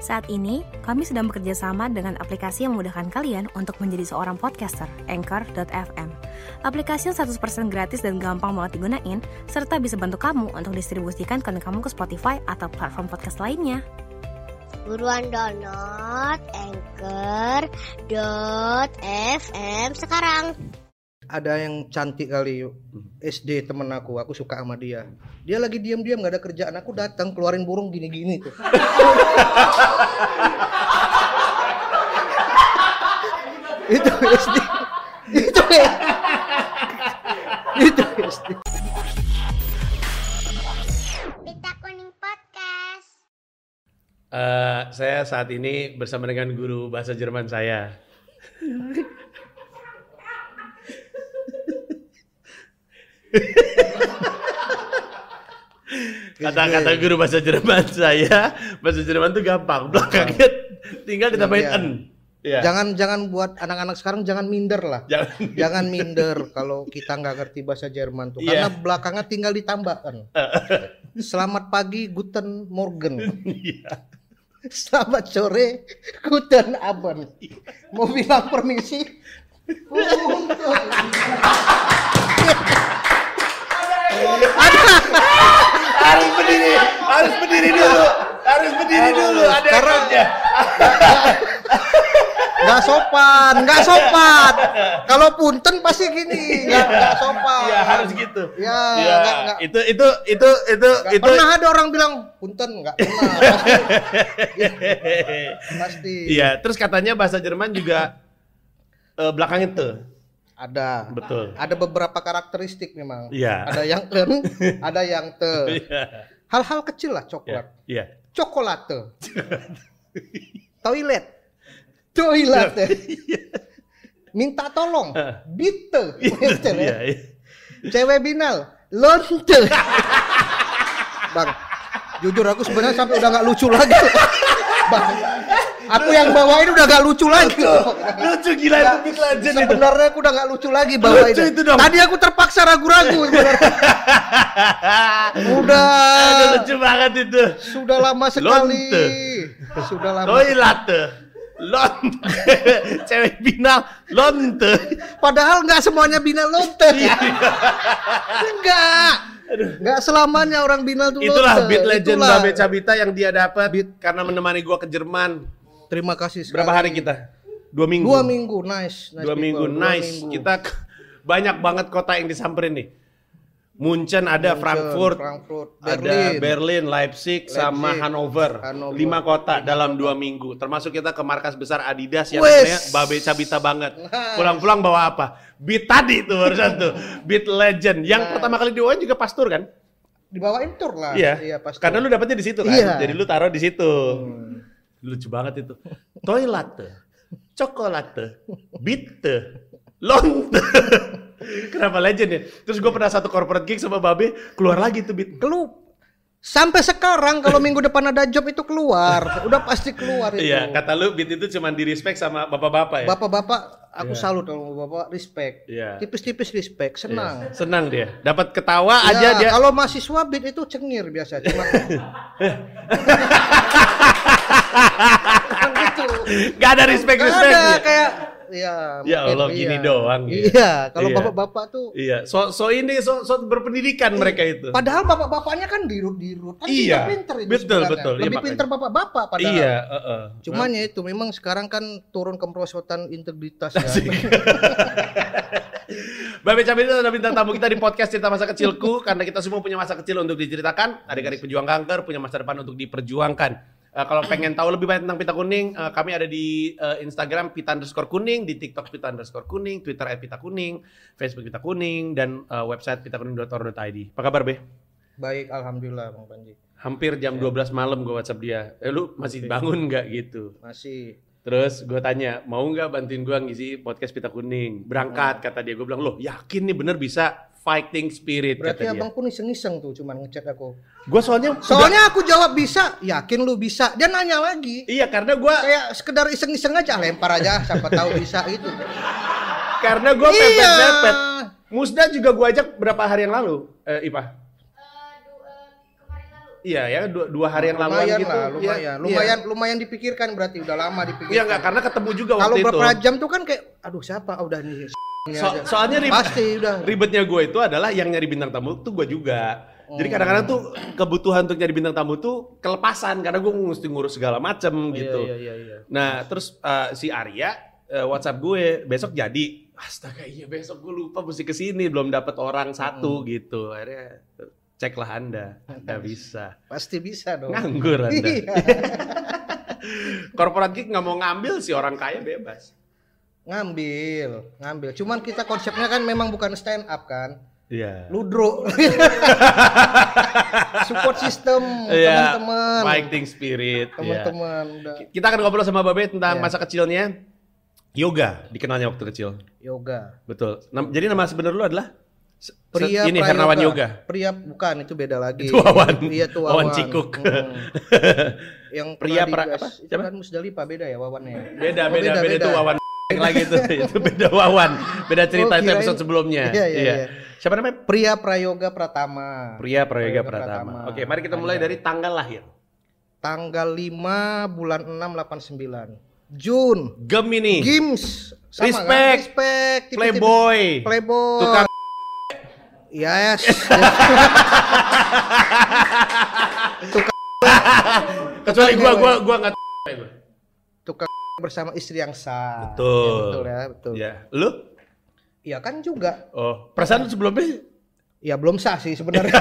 Saat ini, kami sedang bekerja sama dengan aplikasi yang memudahkan kalian untuk menjadi seorang podcaster, Anchor.fm. Aplikasi yang 100% gratis dan gampang banget digunain, serta bisa bantu kamu untuk distribusikan konten kamu ke Spotify atau platform podcast lainnya. Buruan download Anchor.fm sekarang. Ada yang cantik kali yuk SD temen aku aku suka sama dia. Dia lagi diam-diam nggak ada kerjaan. Aku datang keluarin burung gini-gini tuh. Itu SD itu itu SD Pita Kuning Podcast. Eh, saya saat ini bersama dengan guru bahasa Jerman saya. Kata-kata guru bahasa Jerman saya, bahasa Jerman tuh gampang. Belakangnya tinggal ditambahin Iya. en. Ya. jangan jangan buat anak-anak sekarang jangan minder lah Jangan. jangan minder kalau kita nggak ngerti bahasa Jerman tuh Iya. karena belakangnya tinggal ditambahkan selamat pagi guten morgen Iya. Selamat sore, guten abend. Mau bilang permisi? Harus berdiri, harus berdiri dulu, harus berdiri dulu. Ada Karena-. Nggak sopan, nggak sopan. Kalau punten pasti gini, nggak nggak sopan. Iya harus gitu. Ya, Iya, nggak. itu itu itu itu nggak itu. pernah ada orang bilang punten, nggak pernah. Pasti. Iya, terus katanya bahasa Jerman juga eh, belakang itu. Ada. Betul. Ada beberapa karakteristik memang. Iya. Ada yang en, ada yang te. Iya. Hal-hal kecil lah coklat. Iya. Cokolate. Toilet. Toilet. Minta tolong. Bite. Gitu, Iya, ya. iya. Cewek binal. Lonte. Bang, jujur aku sebenarnya sampai udah nggak lucu lagi. Bang, aku yang bawain udah nggak lucu lagi. Lucu gila itu Big Legend itu. Sebenarnya aku udah nggak lucu lagi bawain. Lucu itu dong. Tadi aku terpaksa ragu-ragu. Udah. Aduh, lucu banget itu. Sudah lama sekali. Lonte. Sudah lama. Toilet. Lonte. Cewek binal lonte. Padahal nggak semuanya binal lonte. Iya. Enggak. Enggak selamanya orang binal tuh Itulah lonte. Beat Legend Itulah. Babe Cabita yang dia dapat karena menemani gua ke Jerman. Terima kasih sekali. Berapa hari kita? Dua minggu. Dua minggu, nice. nice Dua people. minggu, Dua nice. minggu. Kita banyak banget kota yang disamperin nih. Munchen ada, Munchen, Frankfurt, Frankfurt, ada Berlin. Berlin, Leipzig, sama Leipzig, Hannover. Lima kota dalam dua minggu. Termasuk kita ke markas besar Adidas yang sebenarnya babe cabita banget. Pulang-pulang bawa apa? Beat tadi tuh barusan tuh. Beat Legend. Yang Nah. pertama kali diwawancara juga pastur kan? Dibawain tour lah. Iya. pasti. Karena lu dapetnya di situ kan. Iya. Jadi lu taruh di situ. Hmm. Lucu banget itu. Toilet, coklat, beat, lonte. Kenapa legend ya? Terus gue pernah satu corporate gig sama Babe, keluar lagi tuh beat. Kelu sampai sekarang kalau minggu depan ada job itu keluar, udah pasti keluar itu. Iya, kata lu beat itu cuma di respect sama bapak-bapak ya? Bapak-bapak, aku Iya. salut kalau bapak respect. Iya. Tipis-tipis respect, senang. Iya, Senang dia. Dapat ketawa Ya, aja dia. Kalau mahasiswa beat itu cengir biasa, cuma gitu. Gak ada respect respect. ada kayak ya. Ya Allah, iya. gini doang ya. Iya, kalau Iya. bapak-bapak tuh Iya, so, so ini so, so berpendidikan mereka itu. Padahal bapak-bapaknya kan dirut-dirut. Kan Iya, pinter itu betul, sebenarnya. betul. Lebih makanya. pinter bapak-bapak padahal. Iya, heeh. Cuman ya itu memang sekarang kan turun kemerosotan integritas ya. Babe Cabe itu adalah bintang tamu kita di podcast cerita masa kecilku karena kita semua punya masa kecil untuk diceritakan. Adik-adik pejuang kanker punya masa depan untuk diperjuangkan. Eh, kalau pengen tahu lebih banyak tentang Pita Kuning, eh, kami ada di eh, Instagram Pita underscore kuning, di TikTok Pita underscore kuning, Twitter at Pita Kuning, Facebook Pita Kuning, dan eh, website pitakuning.or.id. Apa kabar, Be? Baik, alhamdulillah Bang Panji. Hampir jam 12 malam gue WhatsApp dia. Eh, lu masih bangun nggak gitu? Masih Terus gue tanya, mau nggak bantuin gue ngisi podcast Pita Kuning? Berangkat, kata dia. Gue bilang, loh yakin nih bener bisa fighting spirit, berarti kata dia. abang pun iseng-iseng tuh cuman ngechat aku. Gue soalnya, Soalnya aku jawab bisa, yakin lu bisa. Dia nanya lagi. iya karena gue Kayak sekedar iseng-iseng aja, lempar aja siapa tahu bisa itu. karena gue Iya. pepet-pepet. Musda juga gue ajak berapa hari yang lalu, eh, Ipa? Iya ya dua, dua hari yang lalu lumayan gitu. lah, Iya, lumayan. iya. Lumayan lumayan dipikirkan berarti udah lama dipikirkan. Iya enggak karena ketemu juga Kalau waktu itu. berapa jam tuh kan kayak aduh siapa Ah, udah nih. Ini So- aja. soalnya ribet, pasti udah. ribetnya gue itu adalah yang nyari bintang tamu tuh gue juga. Jadi Oh. kadang-kadang tuh kebutuhan untuk nyari bintang tamu tuh kelepasan karena gue mesti ngurus segala macem gitu. Iya, iya, iya. Nah terus eh, si Arya eh, WhatsApp gue besok jadi. Astaga iya besok gue lupa mesti ke sini belum dapat orang satu gitu. Akhirnya ceklah anda, nggak bisa. Pasti bisa dong. Nganggur anda. Iya. Corporate Geek nggak mau ngambil si orang kaya bebas. Ngambil, ngambil. Cuman kita konsepnya kan memang bukan stand up kan. Iya. Ludro. Support system Iya, teman-teman. Fighting spirit. iya. Teman-teman udah Kita akan ngobrol sama Babe tentang Iya. masa kecilnya. Yoga dikenalnya waktu kecil. yoga. Betul. Nam- jadi nama sebenar lu adalah Pria ini. Hernawan Yoga. Pria bukan itu beda lagi. Itu Wawan. Iya Wawan Wawan. Cikuk. Mm. Yang Pria pra- apa? Itu Siapa? kan Musdalifah beda ya Wawannya. Beda, Oh, beda, beda, itu Wawan lagi itu. itu beda Wawan. Beda cerita Oh, itu episode sebelumnya. Iya, iya, iya. Siapa namanya? Pria Prayoga Pratama. Pria Prayoga Prayoga Pratama. Pratama. Oke, mari kita mulai Ada. dari tanggal lahir. Tanggal 5 bulan 6 89. Jun. Gemini. Gims. Sama Respect. Kan? Respect. Tipe-tipe- Playboy. Playboy. Tukang Yes. kecuali gua Tukang gua gua enggak Tukang bersama istri yang sah. Betul. Ya, betul ya, betul. Ya, lu? Iya kan juga. Oh, perasaan lu sebelumnya Ya belum sah sih sebenarnya.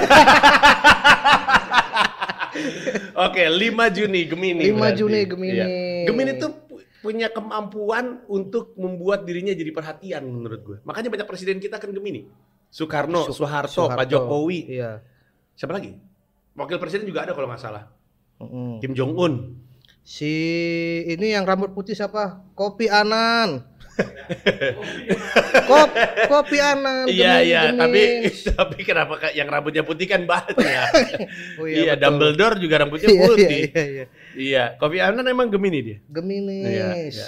Oke, 5 Juni Gemini. 5 berarti. Juni, Gemini. Iya. Gemini tuh pu- punya kemampuan untuk membuat dirinya jadi perhatian menurut gue. Makanya banyak presiden kita kan Gemini. Soekarno, Su- Soeharto, Pak Soeharto. Jokowi. Iya. Siapa lagi? Wakil presiden juga ada kalau nggak salah. Mm-mm. Kim Jong Un. Si ini yang rambut putih siapa? Kopi Anan. Kop, kopi Anan. Iya Gemini, iya, tapi tapi kenapa yang rambutnya putih kan banyak. Oh, iya, betul. Dumbledore juga rambutnya Iya, putih. Iya, iya, iya. Iya, Kofi Annan emang Gemini dia. Geminis. Iya, iya.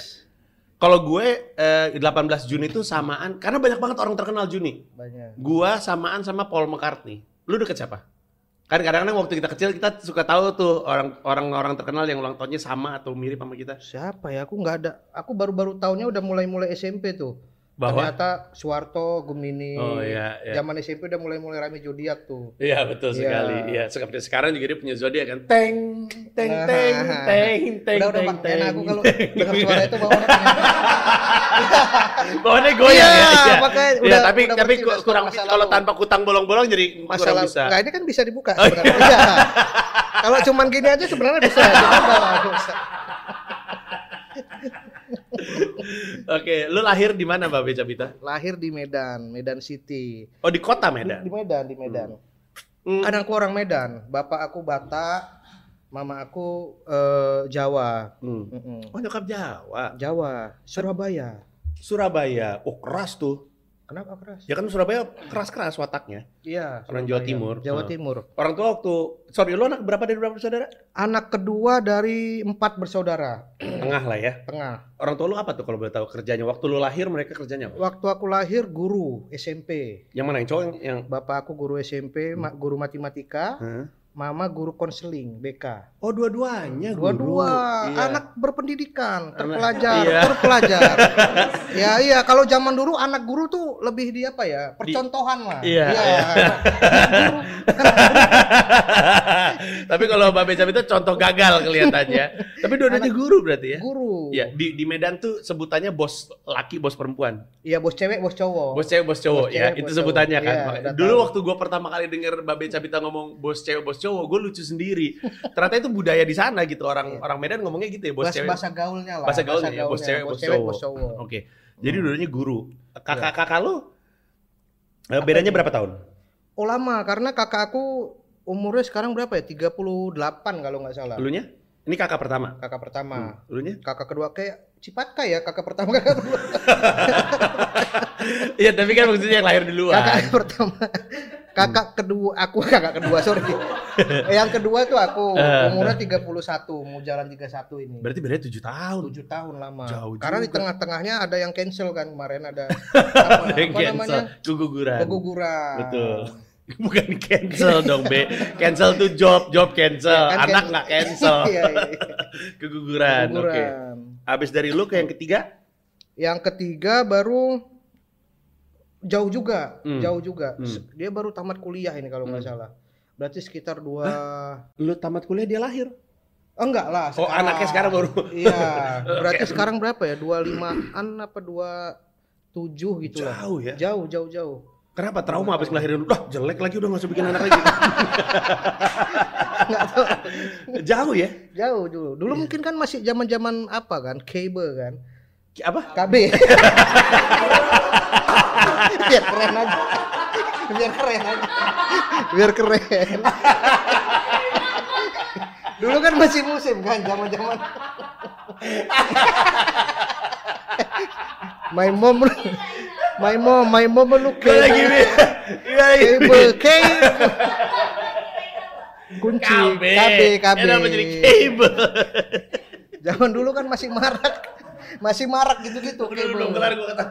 Kalau gue eh, 18 Juni itu samaan karena banyak banget orang terkenal Juni. Banyak. Gua samaan sama Paul McCartney. Lu deket siapa? Kan kadang-kadang waktu kita kecil kita suka tahu tuh orang orang-orang terkenal yang ulang tahunnya sama atau mirip sama kita. Siapa ya? Aku nggak ada. Aku baru-baru tahunnya udah mulai-mulai SMP tuh. Bahwa Ternyata Suwarto, Gemini. Oh iya, iya. Zaman SMP udah mulai-mulai rame zodiak tuh. Iya betul Iya. sekali. Iya, seperti sekarang juga dia punya zodiak kan. Teng teng Nah. teng teng teng udah udah teng aku kalau dengar suara itu bawaannya Bawahnya goyang Iya, ya. Iya. makanya Iya, udah- tapi udah tapi kurang kalau tanpa kutang bolong-bolong jadi kurang masalah bisa. Enggak, ini kan bisa dibuka sebenarnya. Iya. Kalau cuman gini aja sebenarnya bisa. Cuma bawa bisa. Oke, lu lahir di mana Mbak Beca Bita? Lahir di Medan, Medan City. Oh di kota Di, Medan. di Medan, di Medan. Hmm. Kan aku orang Medan. Bapak aku Batak, mama aku eh, Jawa. Hmm. Mm-mm. Oh nyokap Jawa. Jawa, Surabaya. Surabaya. Oh keras tuh. Kenapa keras? Ya kan Surabaya keras-keras wataknya. Iya. Orang Jawa. Timur. Jawa. Timur. Orang tua waktu sorry lu anak berapa dari berapa saudara? Anak kedua dari empat bersaudara. Tengah lah ya. Tengah. Orang tua lu apa tuh kalau boleh tahu kerjanya? Waktu lu lahir mereka kerjanya apa? Waktu aku lahir guru SMP. Yang mana yang cowok yang, yang Bapak aku guru SMP, ma- guru matematika, Hah? Mama guru konseling BK. Oh dua-duanya guru. Dua-dua Iya. anak berpendidikan, Anak- terpelajar, iya. terpelajar. ya iya, kalau zaman dulu anak guru tuh lebih di apa ya? Percontohan lah. Iya, iya. Tapi kalau Mbak Beca itu contoh gagal kelihatannya. Tapi dua-duanya guru berarti ya? Guru. Iya, di, di Medan tuh sebutannya bos laki, bos perempuan. Iya, bos cewek, bos cowok. Bos cewek, bos cowok Bos ya. cewek, Itu bos sebutannya cowok. kan. Iya, Dulu tahu. waktu gue pertama kali denger Mbak Beca Bita ngomong bos cewek, bos cowok, gue lucu sendiri. Ternyata itu budaya di sana gitu. Orang Iya. orang Medan ngomongnya gitu ya, bos bahasa, cewek. bahasa gaulnya lah. Bahasa gaulnya ya, bos cewek, bos cowok. bos cowok. Oke. Jadi Hmm. dulunya guru. Kakak-kakak lu eh, bedanya berapa tahun? Oh lama, karena kakak aku umurnya sekarang berapa ya? 38 kalau nggak salah. Elunya? Ini kakak pertama. Kakak pertama. Hmm. Elunya? Kakak kedua kayak Cipatka ya, kakak pertama kakak kedua. Iya, tapi kan maksudnya yang lahir duluan. kakak pertama. Kakak kedua, aku kakak kedua, sorry. yang kedua tuh aku, Eh. umurnya 31, mau jalan 31 ini. Berarti bedanya 7 tahun. 7 tahun lama. Jauh Karena di tengah-tengahnya ada yang cancel kan kemarin ada apa, Yang apa cancel, namanya? keguguran. Keguguran. Betul. Bukan cancel dong, Be. Cancel tuh job, job cancel. Ya, kan Anak nggak cancel. Iya, iya. Keguguran. Oke. Keguguran. Abis dari lu ke yang ketiga? Yang ketiga baru jauh juga, Hmm. jauh juga. Hmm. Dia baru tamat kuliah ini kalau nggak salah. Berarti sekitar dua Lu tamat kuliah dia lahir. Oh, enggak lah. Oh, anaknya sekarang baru. Iya. Berarti sekarang berapa ya? 25-an apa 27 gitu lah. Jauh ya. Jauh, jauh, jauh. Kenapa trauma abis ngelahirin? Wah, jelek lagi udah nggak usah bikin anak lagi. Jauh ya? Jauh dulu. Dulu mungkin kan masih zaman-zaman apa kan? Cable kan. Apa? KB. Biar keren aja. Biar keren aja. Biar keren. Dulu kan masih musim kan zaman-zaman. my mom My mom, my mom. Iya lagi. cable, cable. Kunci, KB. KB, cable? Zaman dulu kan masih marak. Masih marak gitu-gitu Udah cable. belum kelar gue kata.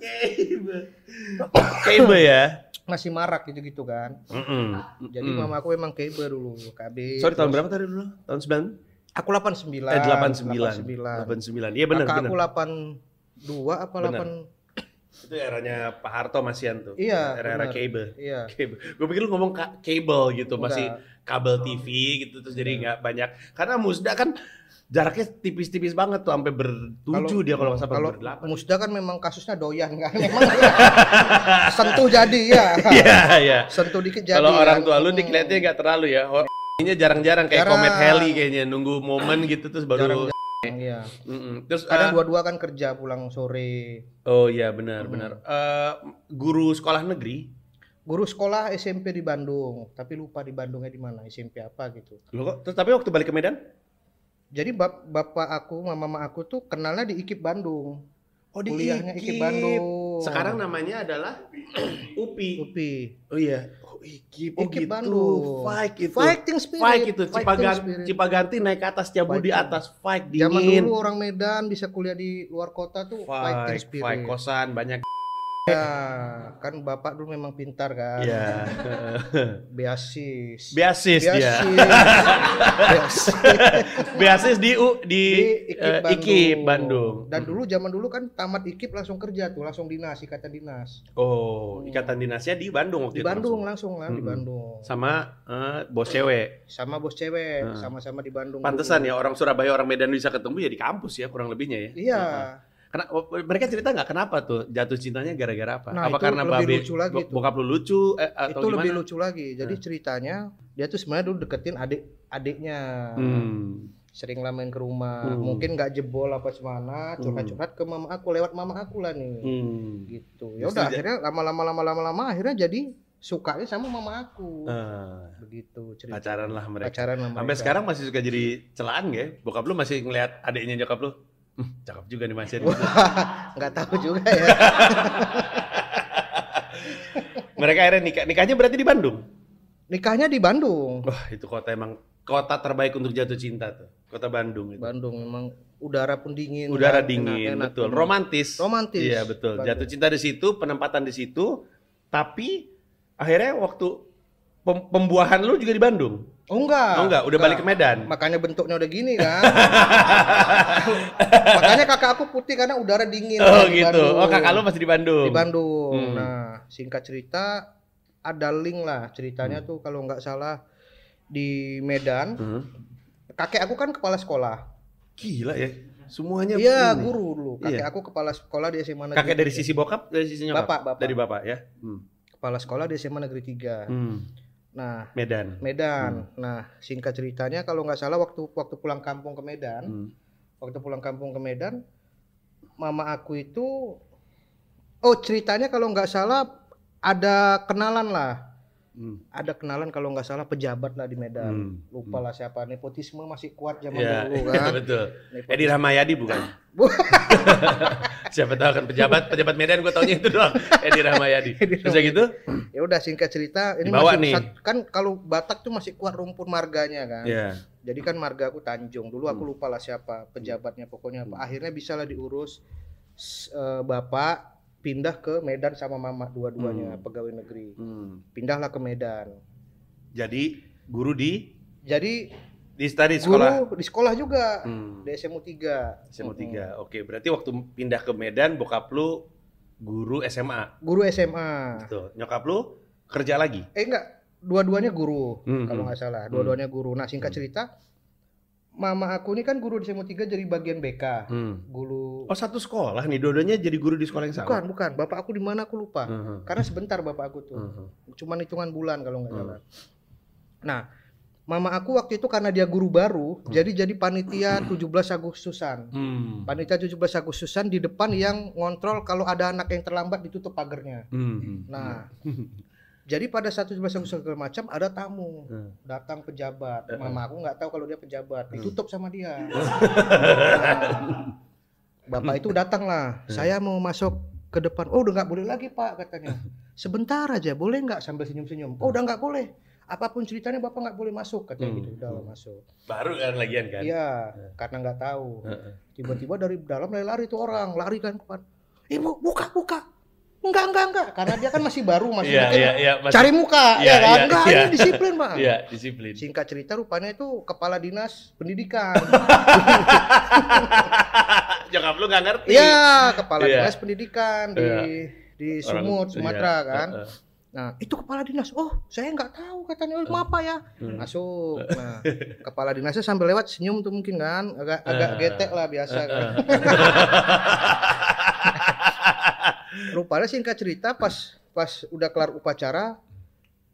Cable. Cable ya. Masih marak gitu-gitu kan. Mm-mm. Jadi mama aku emang cable dulu, KB. Sorry tahun berapa tadi dulu? Tahun 9? Aku 89. Eh 89. 89. Iya benar benar. aku 82 apa. 8 Itu eranya Pak Harto masian tuh. Iya, Era-era cable. Iya. Cable. Gue pikir lu ngomong ka- cable gitu, Enggak. masih kabel TV gitu terus jadi nggak banyak. Karena Musda kan jaraknya tipis-tipis banget tuh sampai bertujuh dia kalau nggak salah kalau berdelapan. Musda kan memang kasusnya doyan kan. Memang iya. sentuh jadi ya. Iya, iya. Sentuh dikit jadi. Kalau orang kan. tua lu Hmm. dikelihatnya nggak terlalu ya. Oh, Ini jarang-jarang kayak Jarang. Comet Heli kayaknya nunggu momen gitu terus baru. Jarang-jarang. Iya. Mm-mm. Terus Kadang eh, dua-dua kan kerja pulang sore. oh iya benar Hmm. benar. Eh, guru sekolah negeri. Guru sekolah SMP di Bandung, tapi lupa di Bandungnya di mana, SMP apa gitu. Lo kok terus tapi waktu balik ke Medan? Jadi bap bapak aku, mama aku tuh kenalnya di IKIP Bandung. Oh Kuliahnya IKIP Bandung. Sekarang namanya adalah UPI. UPI. Oh iya. Oh IKIP. Oh IKIP gitu. Bandung. Fight itu. Fighting spirit. Fight itu. Fighting Cipaganti, spirit. Cipaganti naik ke atas, Ciabu di Fighting. atas. Fight Zaman dingin. dulu orang Medan bisa kuliah di luar kota tuh fighting Fight, spirit. fight kosan banyak. Ya, kan bapak dulu memang pintar kan. Iya. Beasis. Beasis dia. Beasis. Beasis di U di, di eh, IKIP Bandung. IKIP Bandung. Dan dulu zaman dulu kan tamat IKIP langsung kerja tuh, langsung dinas, ikatan dinas. Oh, ikatan dinasnya di Bandung waktu Di itu Bandung langsung. langsung lah, di Mm-mm. Bandung. Sama eh, bos cewek. Sama bos cewek, Hmm. sama-sama di Bandung. Pantesan dulu. ya orang Surabaya orang Medan bisa ketemu ya di kampus ya kurang lebihnya ya. Iya. Karena oh, mereka cerita nggak kenapa tuh jatuh cintanya gara-gara apa? Nah, apa itu karena lebih babe lucu lagi bo- bokap lu lucu eh, atau itu gimana? lebih lucu lagi. Jadi Nah. ceritanya dia tuh sebenarnya dulu deketin adik adiknya. Hmm. Sering lah main ke rumah. Hmm. Mungkin nggak jebol apa semana, curhat-curhat ke mama aku lewat mama aku lah nih. Hmm. Gitu. Ya udah akhirnya lama-lama lama-lama lama akhirnya jadi sukanya sama mama aku. Ah, Begitu cerita. pacaran lah mereka. Pacaran Sampai mereka. sekarang masih suka jadi celaan ya? Bokap lu masih ngeliat adiknya nyokap lu? "Hmm, cakep juga nih Mas Yen." nggak tahu juga ya. mereka akhirnya nikah. Nikahnya berarti di Bandung? Nikahnya di Bandung. Wah, itu kota emang kota terbaik untuk jatuh cinta tuh. Kota Bandung itu. Bandung memang udara pun dingin. Udara kan, dingin, enak-enak. betul. Romantis. Romantis. Iya, betul. Bandung. Jatuh cinta di situ, penempatan di situ, tapi akhirnya waktu pem- pembuahan lu juga di Bandung. Oh enggak. Oh enggak, udah balik ke Medan. Makanya bentuknya udah gini kan. Makanya kakak aku putih karena udara dingin. Oh kan gitu. Bandung. Oh kakak lu masih di Bandung. di Bandung. Hmm. Nah, singkat cerita ada link lah Hmm. ceritanya tuh kalau nggak salah di Medan. Hmm. Kakek aku kan kepala sekolah. Gila ya. Semuanya Iya, guru dulu. Kakek Iya. aku kepala sekolah di SMA Negeri Kakek dari 3. sisi bokap, dari sisi nyokap? Bapak, bapak. Dari bapak ya. Hmm. kepala sekolah di SMA Negeri 3. Hmm. Nah, Medan. Medan. Nah, singkat ceritanya kalau nggak salah waktu waktu pulang kampung ke Medan, Hmm. waktu pulang kampung ke Medan, mama aku itu, oh ceritanya kalau nggak salah ada kenalan lah, Hmm. ada kenalan kalau nggak salah pejabat lah di Medan. Hmm. Lupa lah siapa, nepotisme masih kuat zaman Iya, dulu kan. betul. Nepotisme. Edi Rahmayadi bukan? Bu- Siapa tahu kan pejabat pejabat Medan gue taunya itu doang. Edi Rahmayadi. Udah gitu? Ya udah singkat cerita, ini Dibawa masih nih. sat- kan kalau Batak tuh masih kuat rumpun marganya kan. Iya. Jadi kan marga aku Tanjung. Dulu aku Hmm. lupa lah siapa pejabatnya pokoknya apa. Akhirnya bisa lah diurus eh, bapak pindah ke Medan sama mama dua-duanya Hmm. pegawai negeri. Hmm. Pindahlah ke Medan. Jadi guru di Jadi di tadi sekolah. guru di sekolah juga Hmm. di SMU 3. SMA 3. Oke, berarti waktu pindah ke Medan bokap lu guru SMA. Guru SMA. Tuh, nyokap lu kerja lagi. Eh enggak, dua-duanya guru Hmm, kalau hmm. nggak salah. Dua-duanya guru. Nah, singkat Hmm. Mama aku ini kan guru di SMU 3 jadi bagian BK. Hmm. Guru Oh, satu sekolah nih, dua-duanya jadi guru di sekolah yang sama. Bukan, bukan. Bapak aku di mana aku lupa. Hmm. Karena sebentar bapak aku tuh. Hmm. Cuman hitungan bulan kalau nggak Hmm. salah. Nah, mama aku waktu itu karena dia guru baru, Hmm. jadi jadi panitia 17 Agustusan. Hmm. Panitia 17 Agustusan di depan yang ngontrol kalau ada anak yang terlambat ditutup pagarnya. Hmm. Nah, jadi pada 17 Agustus segala macam ada tamu, Hmm. datang pejabat. Eh. Mama aku nggak tahu kalau dia pejabat, Hmm. ditutup sama dia. Nah, Bapak itu datang lah, Hmm. saya mau masuk ke depan. Oh udah nggak boleh lagi pak katanya. Sebentar aja, boleh nggak sambil senyum-senyum? Oh udah nggak boleh. Apa pun ceritanya bapak nggak boleh masuk katanya Hmm. gitu. Udah lah masuk. Baru kan lagian kan? Iya, karena nggak tahu. Heeh. Tiba-tiba dari dalam lari-lari tuh orang, lari kan ke depan. Ibu buka buka. Enggak enggak enggak, karena dia kan masih baru masih mungkin iya, iya. masih- cari muka Iya, ya kan iya, enggak iya. ini disiplin pak Iya, disiplin. singkat cerita rupanya itu kepala dinas pendidikan Nyokap lu nggak ngerti. iya kepala Iya. dinas pendidikan di Iya. di Orang- Sumut Sumatera iya, kan heeh. nah itu kepala dinas oh saya nggak tahu katanya oh, maaf pak ya Hmm. masuk nah kepala dinasnya sambil lewat senyum tuh mungkin kan agak agak Eh. getek lah biasa kan rupanya singkat cerita pas pas udah kelar upacara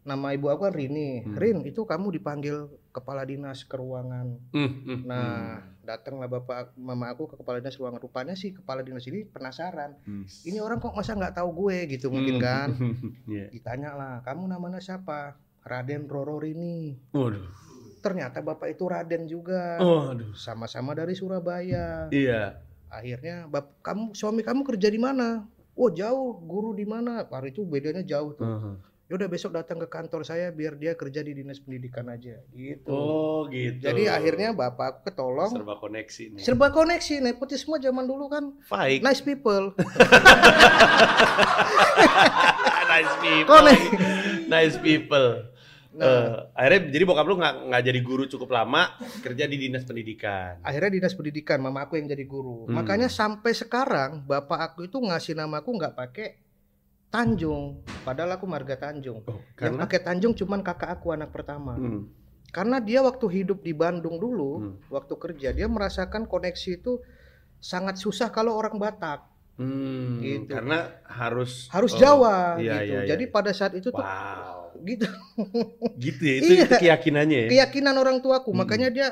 nama ibu aku kan Rini Hmm. Rin itu kamu dipanggil kepala dinas ke ruangan Hmm, hmm, nah datanglah bapak mama aku ke kepala dinas ruangan rupanya sih kepala dinas ini penasaran hmm. ini orang kok masa nggak tahu gue gitu mungkin Hmm. kan Iya. ditanya lah kamu namanya siapa Raden Roro Rini Waduh. ternyata bapak itu Raden juga Oh, aduh. sama-sama dari Surabaya Iya. akhirnya bap kamu suami kamu kerja di mana oh jauh guru di mana hari itu bedanya jauh tuh Heeh. yaudah besok datang ke kantor saya biar dia kerja di dinas pendidikan aja gitu Oh, gitu. jadi akhirnya bapak aku ketolong serba koneksi nih. serba koneksi nepotisme zaman dulu kan Baik. nice people nice people. Konek. nice people. Nah. Eh, akhirnya jadi bokap lu nggak nggak jadi guru cukup lama kerja di dinas pendidikan. akhirnya dinas pendidikan mama aku yang jadi guru Hmm. makanya sampai sekarang bapak aku itu ngasih namaku nggak pakai Tanjung padahal aku marga Tanjung Oh, yang pakai Tanjung cuman kakak aku anak pertama Hmm, karena dia waktu hidup di Bandung dulu Hmm. waktu kerja dia merasakan koneksi itu sangat susah kalau orang Batak hmm, Gitu. karena harus harus oh, Jawa iya, gitu iya, iya. jadi pada saat itu tuh gitu gitu ya itu, Iya. itu keyakinannya ya. keyakinan orang tuaku Hmm. makanya dia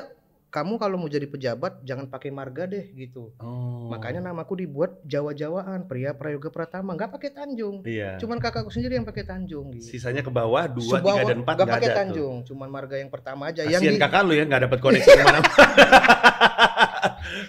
kamu kalau mau jadi pejabat jangan pakai marga deh gitu Oh. makanya namaku dibuat Jawa-Jawaan pria Prayoga Pratama nggak pakai Tanjung iya. cuman kakakku sendiri yang pakai Tanjung gitu Sisanya ke bawah dua, Sebawa- tiga dan empat nggak pakai ada tuh. Tanjung cuman marga yang pertama aja yang Kasian di kakak lu ya nggak dapat koneksi ke mana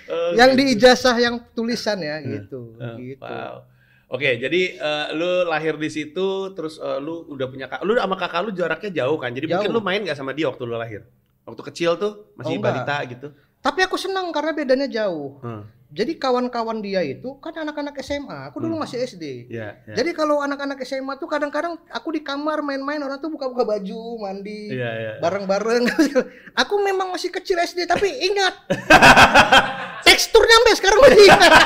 Oh, yang gitu. di ijazah yang tulisan ya gitu Eh, gitu Wow. Oke, jadi eh, lu lahir di situ, terus eh, lu udah punya kak, lu sama kakak lu jaraknya jauh kan? Jadi mungkin Jauh. lu main nggak sama dia waktu lu lahir? Waktu kecil tuh masih Oh, balita gitu. tapi aku senang karena bedanya jauh Hmm. Jadi kawan-kawan dia itu kan anak-anak SMA aku dulu Hmm. masih SD Iya, iya. Jadi kalau anak-anak SMA tuh kadang-kadang aku di kamar main-main orang tuh buka-buka baju, mandi, Iya, iya. bareng-bareng. aku memang masih kecil SD tapi ingat teksturnya sampai sekarang masih ingat.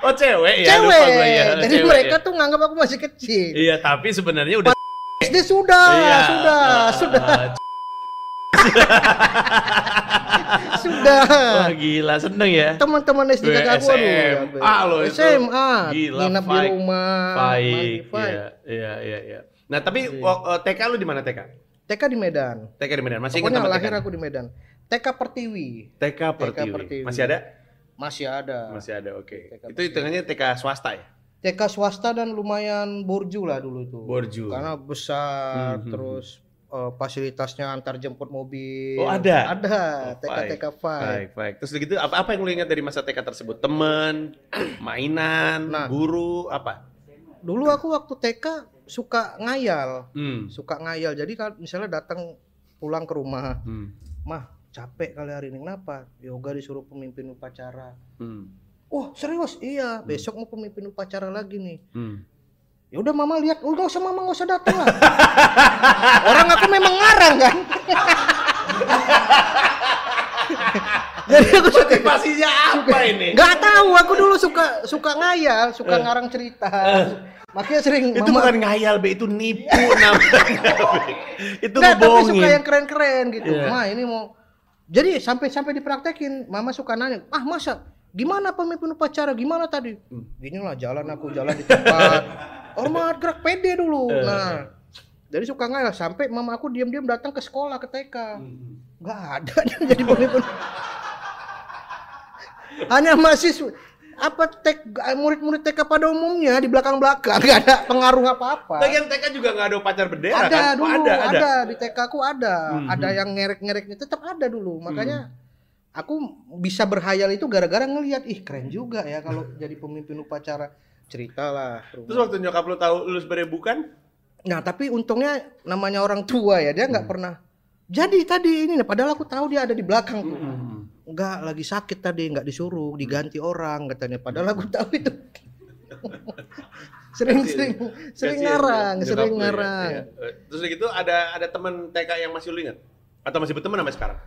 Oh, cewek ya, cewek. lupa ya. Jadi cewek, mereka ya. tuh nganggap aku masih kecil. Iya, tapi sebenarnya udah SD sudah, Iya. sudah, Ah, sudah, ah, sudah. Wah, gila, seneng ya. Teman-teman SD kakak aku SMA loh itu. SMA, Gila, nginep di rumah, Baik, iya, iya, iya, iya. Nah, tapi Iya. wak- eh, TK lu di mana TK? TK di Medan. TK di Medan. Masih ingat Pokoknya lahir TK? aku di Medan. TK Pertiwi TK Pertiwi. Pertiwi. Masih ada? masih ada. Masih ada, oke. TK Itu hitungannya TK swasta ya? TK swasta dan lumayan borju lah dulu tuh. Borju. Karena besar, Hmm, hmm, terus eh, fasilitasnya antar jemput mobil. Oh, ada? Ada. Oh, TK baik. TK five. Baik, baik. Terus gitu apa apa yang lu ingat dari masa TK tersebut? Temen, mainan, Nah. guru, apa? Dulu aku waktu TK suka ngayal, Hmm. suka ngayal. Jadi kalau misalnya datang pulang ke rumah, Hmm. mah capek kali hari ini kenapa? Yoga disuruh pemimpin upacara. Hmm. Oh serius? Iya. Besok mau pemimpin upacara lagi nih. Hmm. Ya udah mama lihat, oh, nggak usah mama nggak usah datang lah. Orang aku memang ngarang kan. Jadi aku suka Motivasinya apa ini? nggak tahu, aku dulu suka suka ngayal, suka ngarang cerita. Makanya sering Itu mama bukan ngayal, Be. Itu nipu namanya. Be. Itu Nggak, tapi suka yang keren-keren gitu. Iya. Ma ini mau jadi sampai sampai dipraktekin, mama suka nanya, ah masa gimana pemimpin upacara, gimana tadi? Hmm. Gini lah jalan aku jalan di tempat, hormat gerak pede dulu. Eh. Nah, jadi suka ngayal sampai mama aku diam-diam datang ke sekolah ke TK. Hmm. Nggak ada dia jadi pemimpin. Hanya mahasiswa apa tek murid-murid TK pada umumnya di belakang-belakang nggak ada pengaruh apa-apa. Lagian TK juga nggak ada upacara bendera ada kan? Dulu, ada, ada, ada. di TK aku ada, Hmm, ada hmm. yang ngerek-ngereknya tetap ada dulu. Makanya aku bisa berhayal itu gara-gara ngelihat ih keren juga ya kalau jadi pemimpin upacara. Ceritalah. Terus waktu nyokap lu tahu lu sebenarnya bukan? Nah, tapi untungnya namanya orang tua ya, dia nggak pernah jadi tadi ini padahal aku tahu dia ada di belakang tuh. Enggak, lagi sakit tadi, nggak disuruh, diganti orang katanya. Padahal aku tahu itu. sering sering sering Kasian ngarang, ya, sering nyokap lu ya. ngarang. Iya. Terus gitu ada ada teman TK yang masih lu ingat? Atau masih berteman sampai sekarang?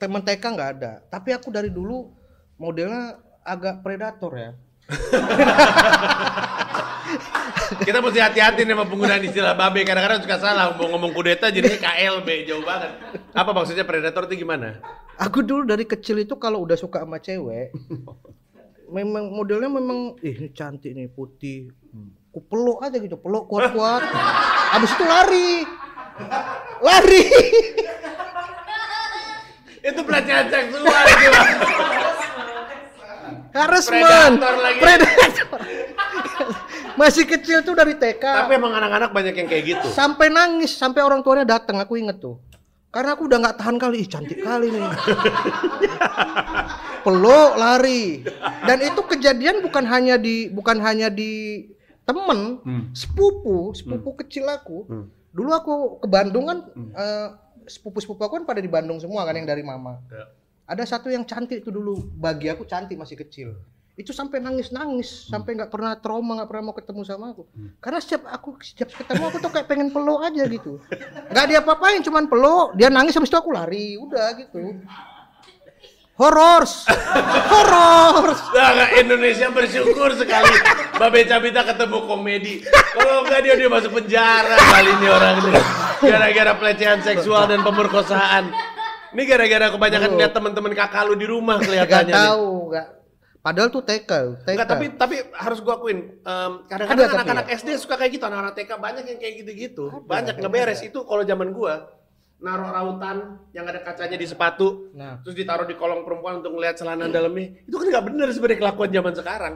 Teman TK nggak ada, tapi aku dari dulu modelnya agak predator ya. Kita mesti hati-hati nih sama penggunaan istilah babe. Kadang-kadang suka salah mau ngomong kudeta jadinya KLB jauh banget. Apa maksudnya predator itu gimana? Aku dulu dari kecil itu kalau udah suka sama cewek, memang modelnya memang ih ini cantik nih putih. Ku peluk aja gitu, peluk kuat-kuat. Habis itu lari. Lari. Itu pelecehan seksual. Harassment. Predator lagi. Predator. Masih kecil tuh dari TK. Tapi emang anak-anak banyak yang kayak gitu. sampai nangis sampai orang tuanya datang aku inget tuh karena aku udah nggak tahan kali ih cantik kali nih peluk lari dan itu kejadian bukan hanya di bukan hanya di temen sepupu sepupu kecil aku Hmm. dulu aku ke Bandung kan eh, sepupu-sepupu aku kan pada di Bandung semua kan yang dari mama Ya. Ada satu yang cantik itu dulu. Bagi aku cantik masih kecil. Itu sampai nangis nangis sampai nggak pernah trauma nggak pernah mau ketemu sama aku. Karena setiap aku setiap ketemu aku tuh kayak pengen peluk aja gitu. Nggak dia apain cuman peluk. Dia nangis habis itu aku lari. Udah gitu. Horors horors Nah, nggak, Indonesia bersyukur sekali. Babe Cabita ketemu komedi. Kalau enggak dia dia masuk penjara kali ini orang ini. Gara-gara pelecehan seksual dan pemerkosaan. Ini gara-gara kebanyakan lihat teman-teman kakak lu di rumah kelihatannya. nih. tahu nggak padahal tuh TK TK Enggak, tapi tapi harus gua akuin Ada kadang-kadang anak-anak ya? SD suka kayak gitu, anak-anak TK banyak yang kayak gitu-gitu. Banyak ngeberes itu kalau zaman gua naruh rautan yang ada kacanya di sepatu, Nah. terus ditaruh di kolong perempuan untuk ngeliat celana dalamnya. Itu kan nggak bener sebenarnya kelakuan zaman sekarang.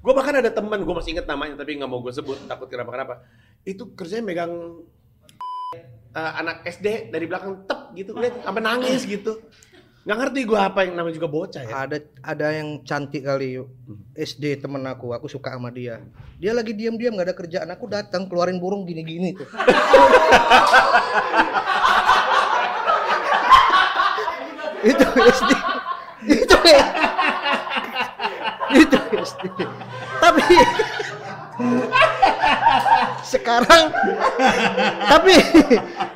Gua bahkan ada teman, gua masih inget namanya tapi nggak mau gue sebut, takut kenapa-kenapa. Itu kerjanya megang eh, anak SD dari belakang tep gitu, lihat sampai nangis gitu. Nggak ngerti gua apa yang namanya juga bocah ya. ada ada yang cantik kali. SD temen aku aku suka sama dia dia lagi diam-diam nggak ada kerjaan aku datang keluarin burung gini-gini tuh itu SD itu itu SD tapi sekarang tapi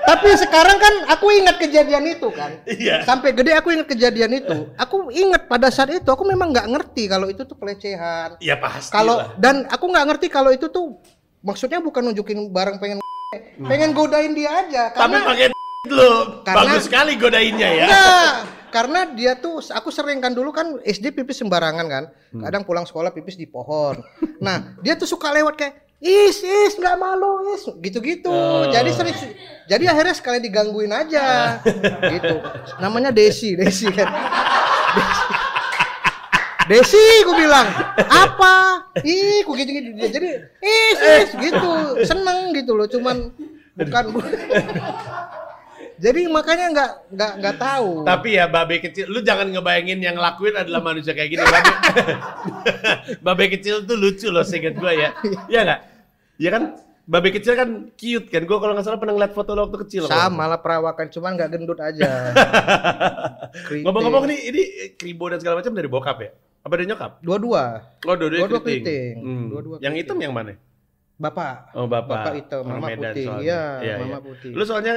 tapi sekarang kan aku ingat kejadian itu kan Iya. sampai gede aku ingat kejadian itu aku ingat pada saat itu aku memang nggak ngerti kalau itu tuh pelecehan Ya pasti kalau lah. dan aku nggak ngerti kalau itu tuh maksudnya bukan nunjukin barang pengen pengen godain dia aja Tapi karena pakai lu Karena- bagus sekali godainnya ya. Enggak, karena dia tuh aku sering kan dulu kan SD pipis sembarangan kan. Kadang pulang sekolah pipis di pohon. Nah, dia tuh suka lewat kayak is is nggak malu is gitu-gitu. Oh. Jadi sering jadi akhirnya sekalian digangguin aja gitu. Namanya Desi, Desi kan. Desi. Desi, ku bilang apa? Ih, ku gitu gitu. Jadi is is gitu, seneng gitu loh. Cuman bukan jadi makanya nggak nggak nggak tahu. Tapi ya babe kecil, lu jangan ngebayangin yang ngelakuin adalah manusia kayak gini. Babe, babe kecil tuh lucu loh seinget gue ya. Iya nggak? Iya kan? Babe kecil kan cute kan? Gue kalau nggak salah pernah ngeliat foto lo waktu kecil. Sama lah perawakan, cuman nggak gendut aja. Ngomong-ngomong nih, ini kribo dan segala macam dari bokap ya? Apa ada nyokap? Dua-dua. Oh, Dua-dua keriting. keriting. Hmm. Dua-dua Yang keriting. hitam yang mana? Bapak. Oh, bapak. Bapak itu, mama Medan putih. Iya, Iya, mama iya. putih. Lu soalnya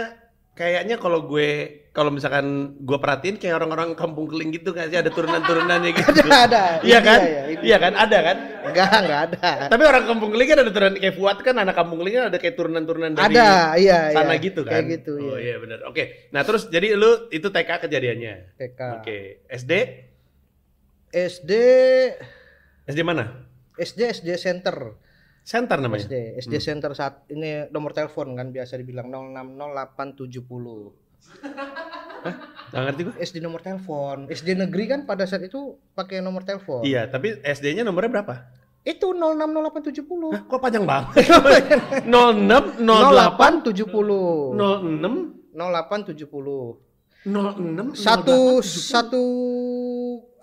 kayaknya kalau gue kalau misalkan gue perhatiin kayak orang-orang kampung keling gitu kan sih ada turunan-turunannya gitu. ada, ada. Iya kan? Iya, iya, Iya kan? Ada kan? Enggak, enggak ada. Tapi orang kampung keling kan ada turunan kayak Fuad kan anak kampung keling kan ada kayak turunan-turunan dari Ada, iya, sana iya. gitu kan. Kayak gitu, Oh iya. iya benar. Oke. Nah, terus jadi lu itu TK kejadiannya. TK. Oke. SD? SD SD mana? SD SD Center. Center namanya. SD SD Center saat ini nomor telepon kan biasa dibilang 060870. Nggak ngerti gue. SD nomor telepon. SD negeri kan pada saat itu pakai nomor telepon. Iya, tapi SD-nya nomornya berapa? Itu 060870. Hah, kok panjang banget? 06 08 0870. 06 0870. 06 Satu satu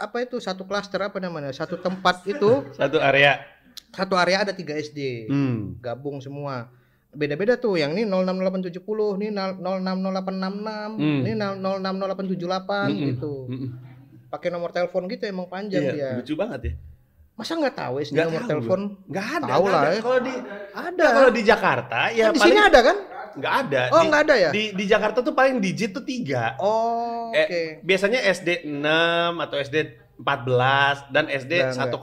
apa itu satu klaster apa namanya? Satu tempat itu satu area. Satu area ada tiga SD. Hmm. Gabung semua. Beda-beda tuh. Yang ini 060870, ini 060866, Hmm. ini 060878 Mm-mm. gitu. Mm-mm. Pakai nomor telepon gitu emang panjang Iya, dia. lucu banget ya. Masa nggak tahu SD nomor tahu telepon? Nggak ada. Tahu lah ya. Kalau di Ada. kalau di Jakarta ya Kan di paling sini ada kan? nggak ada. Oh, nggak ada ya? Di di Jakarta tuh paling digit tuh tiga. Oh, Eh, oke. biasanya SD 6 atau SD 14 dan SD Nggak, 102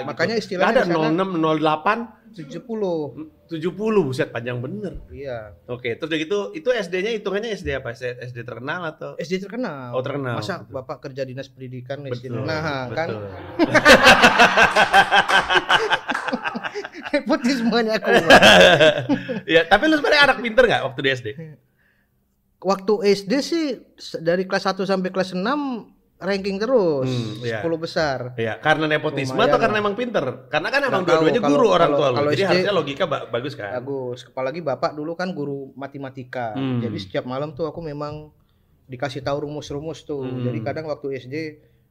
gitu. Makanya Nggak istilahnya ada di sana- 06 08 70. 70 buset panjang bener. Iya. Oke, terus udah gitu itu SD-nya hitungannya SD apa? SD, terkenal atau SD terkenal. Oh, terkenal. Masa Betul. Bapak kerja dinas pendidikan. Betul, Nah, kan betul. nepotismenya aku. ya, tapi lu sebenarnya anak pinter nggak waktu di SD? Waktu SD sih dari kelas 1 sampai kelas 6 ranking terus. Hmm, iya. 10 besar. Ya, karena nepotisme Lumayan atau karena lah. emang pinter? Karena kan emang dua-duanya kalau- guru orang kalau- tua lu. kalau Jadi SD harusnya logika ba- bagus kan? Bagus. Apalagi Bapak dulu kan guru matematika. Hmm. Jadi setiap malam tuh aku memang dikasih tahu rumus-rumus tuh. Hmm. Jadi kadang waktu SD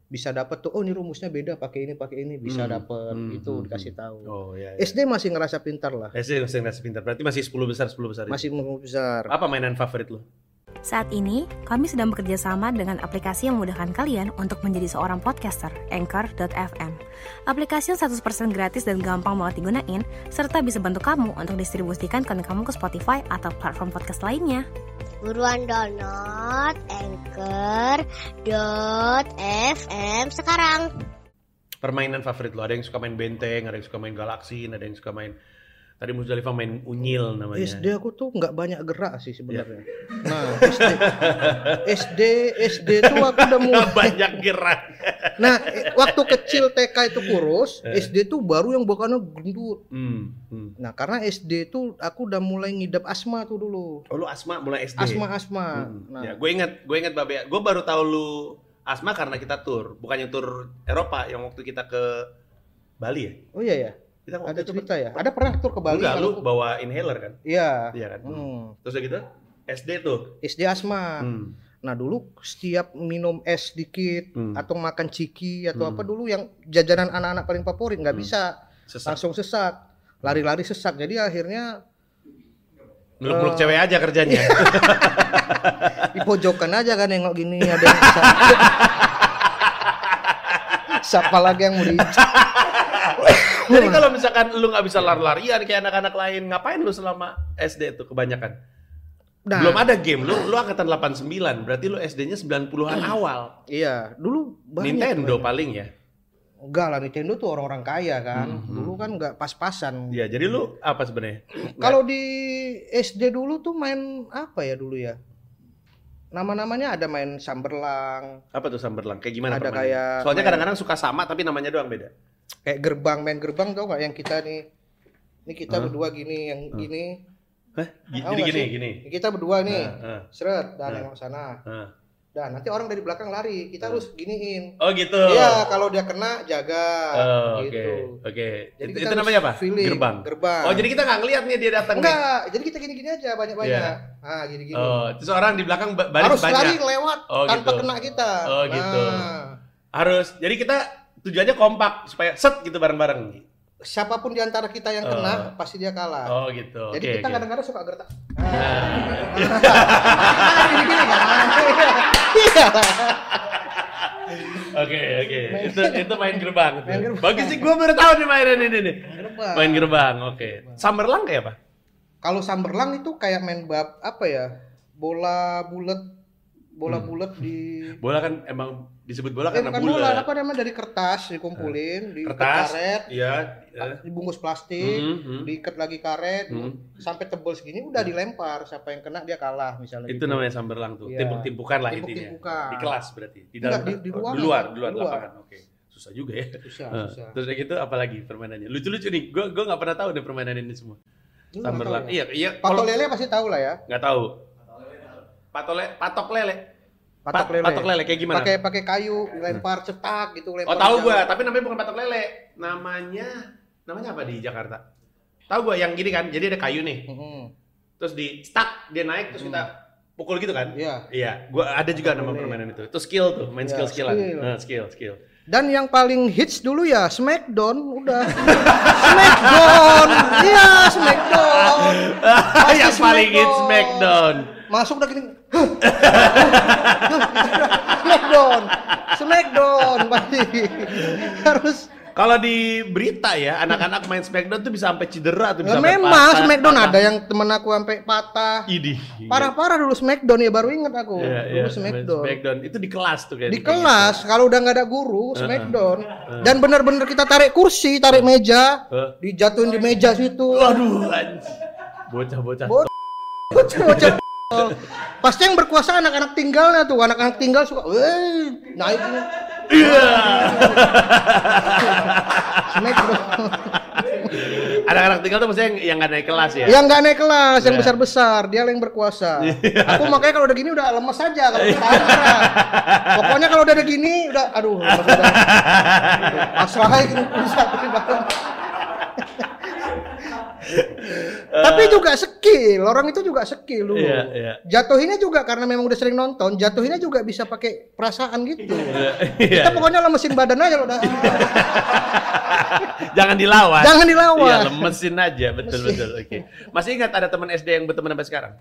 bisa dapat tuh oh ini rumusnya beda pakai ini pakai ini bisa Hmm. dapat Hmm, gitu hmm, dikasih tahu. Oh iya. iya. SD masih ngerasa pintar lah. SD masih ngerasa pintar. Berarti masih 10 besar 10 besar. itu. Masih mau besar. Apa mainan favorit lu? Saat ini, kami sedang bekerja sama dengan aplikasi yang memudahkan kalian untuk menjadi seorang podcaster, Anchor.fm. Aplikasi yang 100% gratis dan gampang banget digunain, serta bisa bantu kamu untuk distribusikan konten kamu ke Spotify atau platform podcast lainnya. Buruan download Anchor.fm sekarang. Permainan favorit lu? Ada yang suka main benteng, ada yang suka main galaksi, ada yang suka main Tadi Musdalifah main unyil namanya. SD aku tuh nggak banyak gerak sih sebenarnya. Iya. Nah, SD, SD, SD tuh aku udah mulai. Banyak gerak. Nah, eh, waktu kecil TK itu kurus, Eh. SD tuh baru yang bakannya gendut. Hmm, hmm. Nah, karena SD tuh aku udah mulai ngidap asma tuh dulu. Oh lu asma mulai SD. Asma asma. Hmm. Nah, Ya, gue inget, gue inget Babe. Gue baru tahu lu asma karena kita tur, bukannya tur Eropa yang waktu kita ke Bali ya. oh iya ya, Kita ada cerita ya. Ada pernah tur ke Bali? Enggak, lu bawa inhaler kan? Iya. Iya kan? Hmm. Terus udah gitu SD tuh. SD asma. Hmm. Nah dulu setiap minum es dikit Hmm. atau makan ciki atau Hmm. apa dulu yang jajanan anak-anak paling favorit nggak Hmm. bisa Sesak. langsung sesak, lari-lari sesak. Jadi akhirnya Meluk-meluk Eh. cewek aja kerjanya. di pojokan aja kan nengok gini ada yang. Siapa lagi yang mau Jadi kalau misalkan lu nggak bisa lari-larian kayak anak-anak lain, ngapain lu selama SD tuh kebanyakan? Nah, Belum ada game, lu lu angkatan 89, berarti lu SD-nya 90-an awal. Iya, dulu banyak Nintendo tuh. paling ya. Enggak lah Nintendo tuh orang-orang kaya kan. Hmm, Dulu kan nggak pas-pasan. Iya, jadi lu apa sebenarnya? Kalau di SD dulu tuh main apa ya dulu ya? Nama-namanya ada main samberlang, Apa tuh samberlang? Kayak gimana Ada kayak Soalnya main- kadang-kadang suka sama tapi namanya doang beda. Kayak gerbang main gerbang tau nggak yang kita nih? Ini kita Hah? berdua gini, yang Hah? gini. Hah? Gi- Tahu Jadi gini, sih? gini. Ini Kita berdua nih, Heeh, seret dan nengok sana. heeh. Dan nanti orang dari belakang lari, kita harus giniin. Oh gitu. Iya, kalau dia kena jaga Oh, Oke, gitu. oke. Jadi Itu, kita itu harus namanya apa? feeling, Gerbang. Gerbang. Oh, jadi kita nggak ngeliat nih dia datang nih. enggak, jadi kita gini-gini aja banyak-banyak. Iya. Ah, gini-gini. Oh, terus orang di belakang ba- baris harus banyak. lari lewat Oh, tanpa gitu. kena kita. Oh, gitu. Nah, Harus. Jadi kita tujuannya kompak supaya set gitu bareng-bareng. siapa pun di antara kita yang kena pasti dia kalah. Oh, gitu. Jadi Oke, kita kadang-kadang suka gertak. Oke, oke. Itu itu main gerbang. Main gerbang. Bagus sih, gua baru tahu nih mainan ini nih. Gerbang. Main gerbang, oke. Summerlang kayak apa? Kalau Samberlang itu kayak main bab apa ya? Bola bulat, bola Hmm. bulat di Bola kan emang disebut bola Eh, karena bukan bola, apa namanya dari kertas dikumpulin, di Kertas, karet, iya. ya. dibungkus plastik, Hmm, hmm. diikat lagi karet, Hmm. sampai tebal segini udah dilempar. Siapa yang kena dia kalah misalnya. Itu gitu. namanya samberlang tuh. Iya. Timpuk-timpukan lah Timpuk-timpukan. intinya. Di kelas berarti. Di Enggak, dalam di- di oh, luar. di luar, di luar Di luar. lapangan. Oke. Susah juga ya. Susah, Eh, susah. Terus kayak gitu apalagi permainannya? Lucu-lucu nih. Gua gua nggak pernah tahu nih permainan ini semua. Samberlang. ya? Iya, iya. Patok kalau- lele pasti tahu lah ya. Nggak tahu. Patok lele, patok lele. Patok Pat- lele. Patok lele kayak gimana? Pakai pakai kayu, lempar cetak gitu, lempar. Oh tahu gua, tapi namanya bukan patok lele. Namanya namanya apa di Jakarta? Tahu gua yang gini kan. Jadi ada kayu nih. Mm-mm. Terus di stuck dia naik terus kita pukul gitu kan? Iya. Iya, gua ada juga nama Boleh. permainan itu. Itu skill tuh, main Iya, skill-skillan. skill. Nah, skill, skill. Dan yang paling hits dulu ya Smackdown udah. Smackdown. Iya, Smackdown. Yang paling Smackdown. Smackdown. Masuk udah gini. Smackdown. Smackdown pasti. Harus Kalau di berita ya, anak-anak main Smackdown tuh bisa sampai cedera tuh bisa memang patah- Smackdown patah. ada yang temen aku sampai patah. Idih. Parah-parah dulu Smackdown ya baru inget aku. Iya, dulu main Smackdown. Smackdown. Itu di kelas tuh kayak Di kelas kalau udah nggak ada guru Smackdown dan bener-bener kita tarik kursi, tarik meja, dijatuhin di meja situ. Waduh, anjing. bocah-bocah. Bocah-bocah. Pasti yang berkuasa anak-anak tinggalnya tuh, anak-anak tinggal suka, "Weh, naik ini." Iya. Anak-anak tinggal tuh maksudnya yang yang nggak naik kelas ya? yang nggak naik kelas, yang Iya. besar-besar, dia yang berkuasa. Aku makanya kalau udah gini udah lemes aja kalau beneran. Pokoknya kalau udah ada gini udah aduh, lemes udah. Pasrah aja gini bisa di bawah. Tapi juga skill, orang itu juga skill dulu. Iya, iya. Jatuhinnya juga karena memang udah sering nonton, jatuhinnya juga bisa pakai perasaan gitu. Iya. Kita pokoknya lemesin badan aja udah. Jangan dilawan. Jangan dilawan. Iya, lemesin aja, betul betul. Oke. Masih ingat ada teman SD yang berteman sampai sekarang?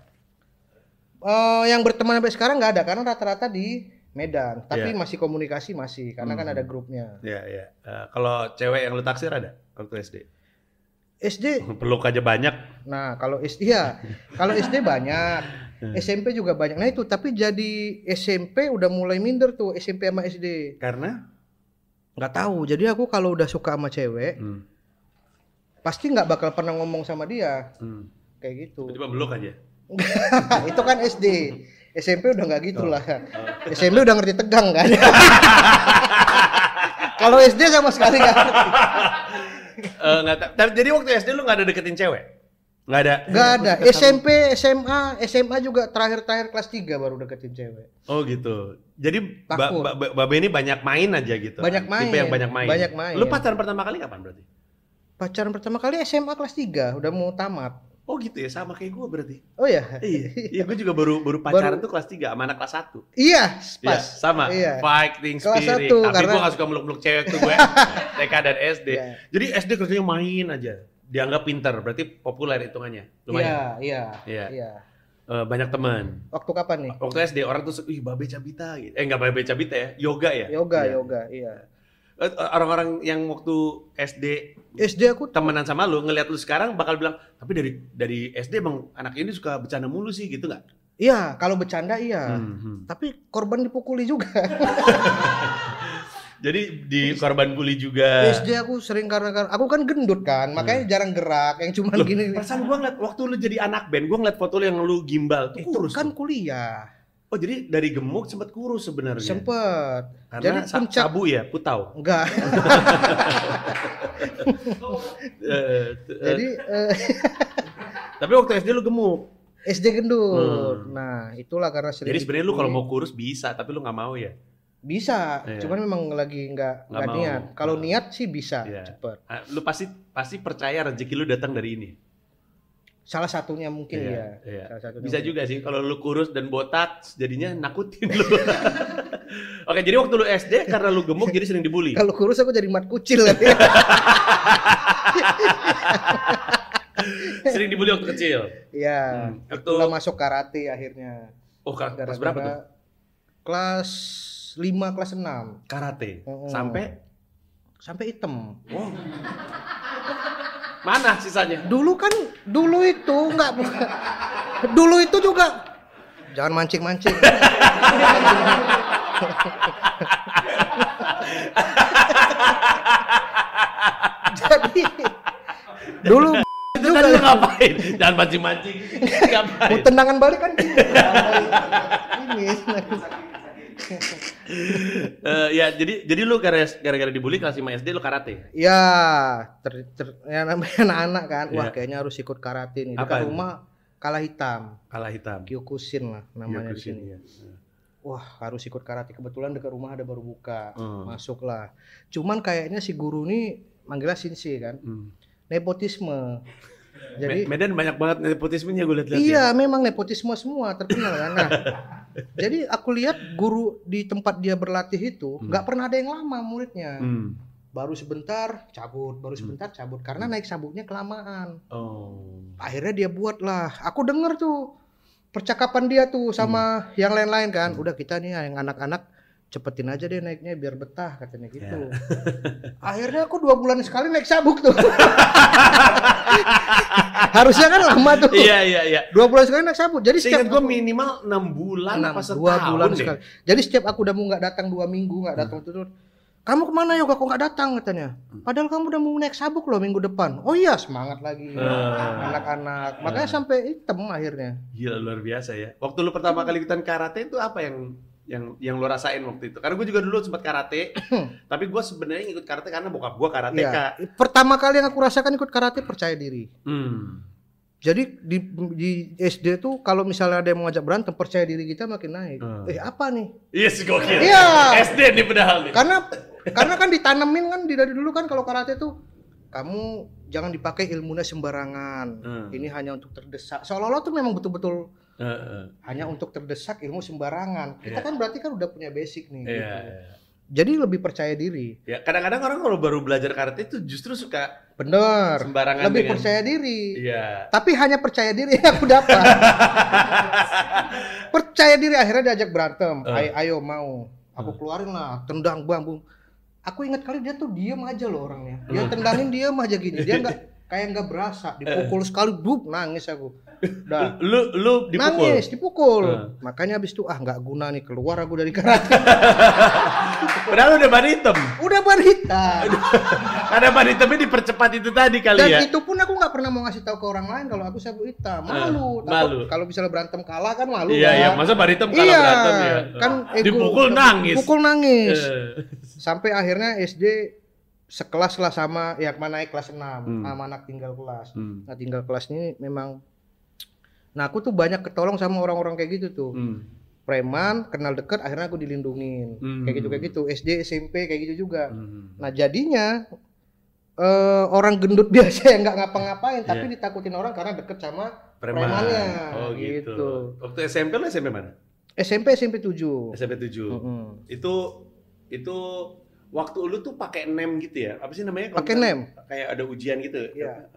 Eh, yang berteman sampai sekarang nggak ada karena rata-rata di Medan. Tapi. Hmm. masih komunikasi masih karena kan ada grupnya. Iya, iya. Eh, kalau cewek yang lu taksir ada waktu SD? SD, Peluk aja banyak. nah kalau SD ya, kalau SD banyak. SMP juga banyak. Nah itu tapi jadi SMP udah mulai minder tuh SMP sama SD. Karena Nggak tahu. Jadi aku kalau udah suka sama cewek, hmm. pasti nggak bakal pernah ngomong sama dia Hmm. kayak gitu. Tiba-tiba meluk aja. itu kan SD. SMP udah nggak gitu lah. Oh. SMP udah ngerti tegang kan. Kalau SD sama sekali nggak ngerti. Eh, ta- tapi jadi waktu SD lu nggak ada deketin cewek? Nggak ada. Nggak ada. SMP, SMA, SMA juga terakhir-terakhir kelas 3 baru deketin cewek. Oh gitu. Jadi ba Takut. ba ba- Babe ini banyak main aja gitu. Banyak main. Tipe yang banyak main. Banyak main. Lu pacaran pertama kali kapan berarti? Pacaran pertama kali SMA kelas 3, udah mau tamat. Oh gitu ya, sama kayak gua berarti. Oh ya? Iya, iya gue juga baru baru pacaran tuh kelas 3 sama anak kelas 1. Iya, Iya, pas. sama. Iya. Fighting Kelas spirit. satu, Tapi karena- gue gak suka meluk-meluk cewek tuh gue. TK dan SD. Iya. Jadi SD kerjanya main aja. Dianggap pinter, berarti populer hitungannya. Iya, Lumayan. iya. Iya. Iya. Eh, banyak teman. Waktu kapan nih? Waktu SD orang tuh, ih babe cabita gitu. Eh enggak babe cabita ya, yoga ya. Yoga, Iya. yoga, iya. Eh, Orang-orang yang waktu SD SD aku temenan sama lu ngelihat lu sekarang bakal bilang, tapi dari dari SD emang anak ini suka bercanda mulu sih gitu nggak? iya, kalau bercanda iya. Hmm, hmm. Tapi korban dipukuli juga. Jadi di korban bully juga. SD aku sering karena karena aku kan gendut kan, makanya jarang gerak, yang cuma gini. perasaan gua ngeliat waktu lu jadi anak band, gua ngeliat foto lu yang lu gimbal tuh Itu kurus. kan tuh. kuliah. Oh jadi dari gemuk sempat kurus sebenarnya. Sempet. Karena Jadi puncak sabu ya, putau. enggak. Eh, eh, Jadi eh, tapi waktu SD lu gemuk. SD gendut. Hmm. Nah, itulah karena sering Jadi sebenarnya lu kalau mau kurus bisa, tapi lu nggak mau ya. bisa, Iya. cuman memang lagi nggak Nggak niat. Kalau Hmm. niat sih bisa Iya. cepet. Ah, Lu pasti pasti percaya rezeki lu datang dari ini. Salah satunya mungkin Iya, ya. iya. Salah satunya Bisa mungkin. juga sih kalau lu kurus dan botak jadinya nakutin lu. Oke, jadi waktu lu SD karena lu gemuk jadi sering dibully. Kalau kurus aku jadi mat kucil kan. sering dibully waktu kecil. Iya. Hmm. Waktu Itulah masuk karate akhirnya. oh kelas kelas Gara-gara berapa tuh? Kelas 5 kelas 6 Karate. Mm-mm. Sampai sampai hitam. wow. Mana sisanya? Dulu kan dulu itu enggak dulu itu juga jangan mancing-mancing. Jadi dulu Itu kan lu ngapain? Jangan mancing-mancing. Mau tendangan balik kan ini Eh, ya jadi jadi lu gara- gara-gara dibully kelas 5 SD lu karate. ya ter, ter- ya namanya anak-anak kan wah Iya. kayaknya harus ikut karate nih Apa dekat itu? rumah kalah hitam Kalah hitam. Kyokushin lah namanya di sini iya. wah harus ikut karate kebetulan dekat rumah ada baru buka Hmm. masuk lah cuman kayaknya si guru ini manggilnya Shinsi kan Hmm. nepotisme Me- jadi Medan banyak banget nepotismenya gue lihat-lihat. iya ya. memang nepotisme semua terkenal kan nah jadi aku lihat guru di tempat dia berlatih itu Hmm. nggak pernah ada yang lama muridnya. Hmm. baru sebentar cabut. Baru sebentar cabut. Karena naik sabuknya kelamaan. Oh. akhirnya dia buat lah. Aku denger tuh percakapan dia tuh sama yang lain-lain kan. Udah kita nih yang anak-anak cepetin aja deh naiknya biar betah katanya gitu. Akhirnya aku dua bulan sekali naik sabuk tuh. Harusnya kan lama tuh. Iya iya iya. dua bulan sekali naik sabuk. Jadi Seingat setiap gue aku- minimal 6 bulan enam, apa setahun dua bulan deh. sekali. Jadi setiap aku udah mau nggak datang dua minggu nggak datang tuh kamu ke mana yoga? Kok nggak datang? katanya. Padahal kamu udah mau naik sabuk loh minggu depan. Oh iya semangat lagi. Ah. anak-anak. Makanya sampai hitam akhirnya. Gila luar biasa ya. Waktu lu pertama kali ikutan karate itu apa yang yang yang lu rasain waktu itu? Karena gue juga dulu sempat karate, tapi gue sebenarnya ikut karate karena bokap gue karateka. Iya. Pertama kali yang aku rasakan ikut karate percaya diri. Hmm. Jadi di, di SD tuh kalau misalnya ada yang mau ngajak berantem percaya diri kita makin naik. Hmm. Eh apa nih? Iya sih gokil. Iya. SD nih padahal nih. Karena karena kan ditanemin kan di- dari dulu kan kalau karate tuh kamu jangan dipakai ilmunya sembarangan. Hmm. Ini hanya untuk terdesak. Seolah-olah tuh memang betul-betul Heeh. hanya untuk terdesak ilmu sembarangan. Kita Iya. kan berarti kan udah punya basic nih. Iya. gitu. iya. Jadi lebih percaya diri. Ya, kadang-kadang orang kalau baru belajar karate itu justru suka Bener. sembarangan Lebih dengan- percaya diri. Iya. Tapi hanya percaya diri yang aku dapat. percaya diri akhirnya diajak berantem. Eh. Ayo, ayo mau. Aku keluarin lah, tendang bang, bung. Aku ingat kali dia tuh diem aja loh orangnya. Dia tendangin diem aja gini. Dia nggak kayak nggak berasa. Dipukul sekali, bub, nangis aku. Udah. Lu lu dipukul. Nangis, dipukul. Eh. Makanya abis itu ah nggak guna nih keluar aku dari karate. Padahal udah ban hitam. Udah berhitam. Ada ban hitamnya dipercepat itu tadi kali Dan ya. itu pun aku nggak pernah mau ngasih tahu ke orang lain kalau aku sabuk hitam. Malu. Eh, Takut malu. Kalau misalnya berantem kalah kan malu. Iya kan? iya, masa ban hitam kalau Iya, berantem ya. kan ego- dipukul nangis. Pukul nangis. Eh. Sampai akhirnya SD sekelas lah sama ya mana naik kelas 6 Hmm. sama anak tinggal kelas. Hmm. Nah, tinggal kelas ini memang Nah, aku tuh banyak ketolong sama orang-orang kayak gitu tuh. Hmm. Preman, kenal deket, akhirnya aku dilindungin. Hmm. Kayak gitu kayak gitu. SD, SMP kayak gitu juga. Hmm. Nah, jadinya eh, orang gendut biasa yang nggak ngapa-ngapain, tapi Iya. ditakutin orang karena deket sama Preman. premannya. Oh gitu. Gitu. Waktu SMP lu SMP mana? SMP SMP 7. SMP 7. Mm-mm. Itu itu waktu lu tuh pakai nem gitu ya? Apa sih namanya? Pakai nem. Kayak ada ujian gitu. Iya,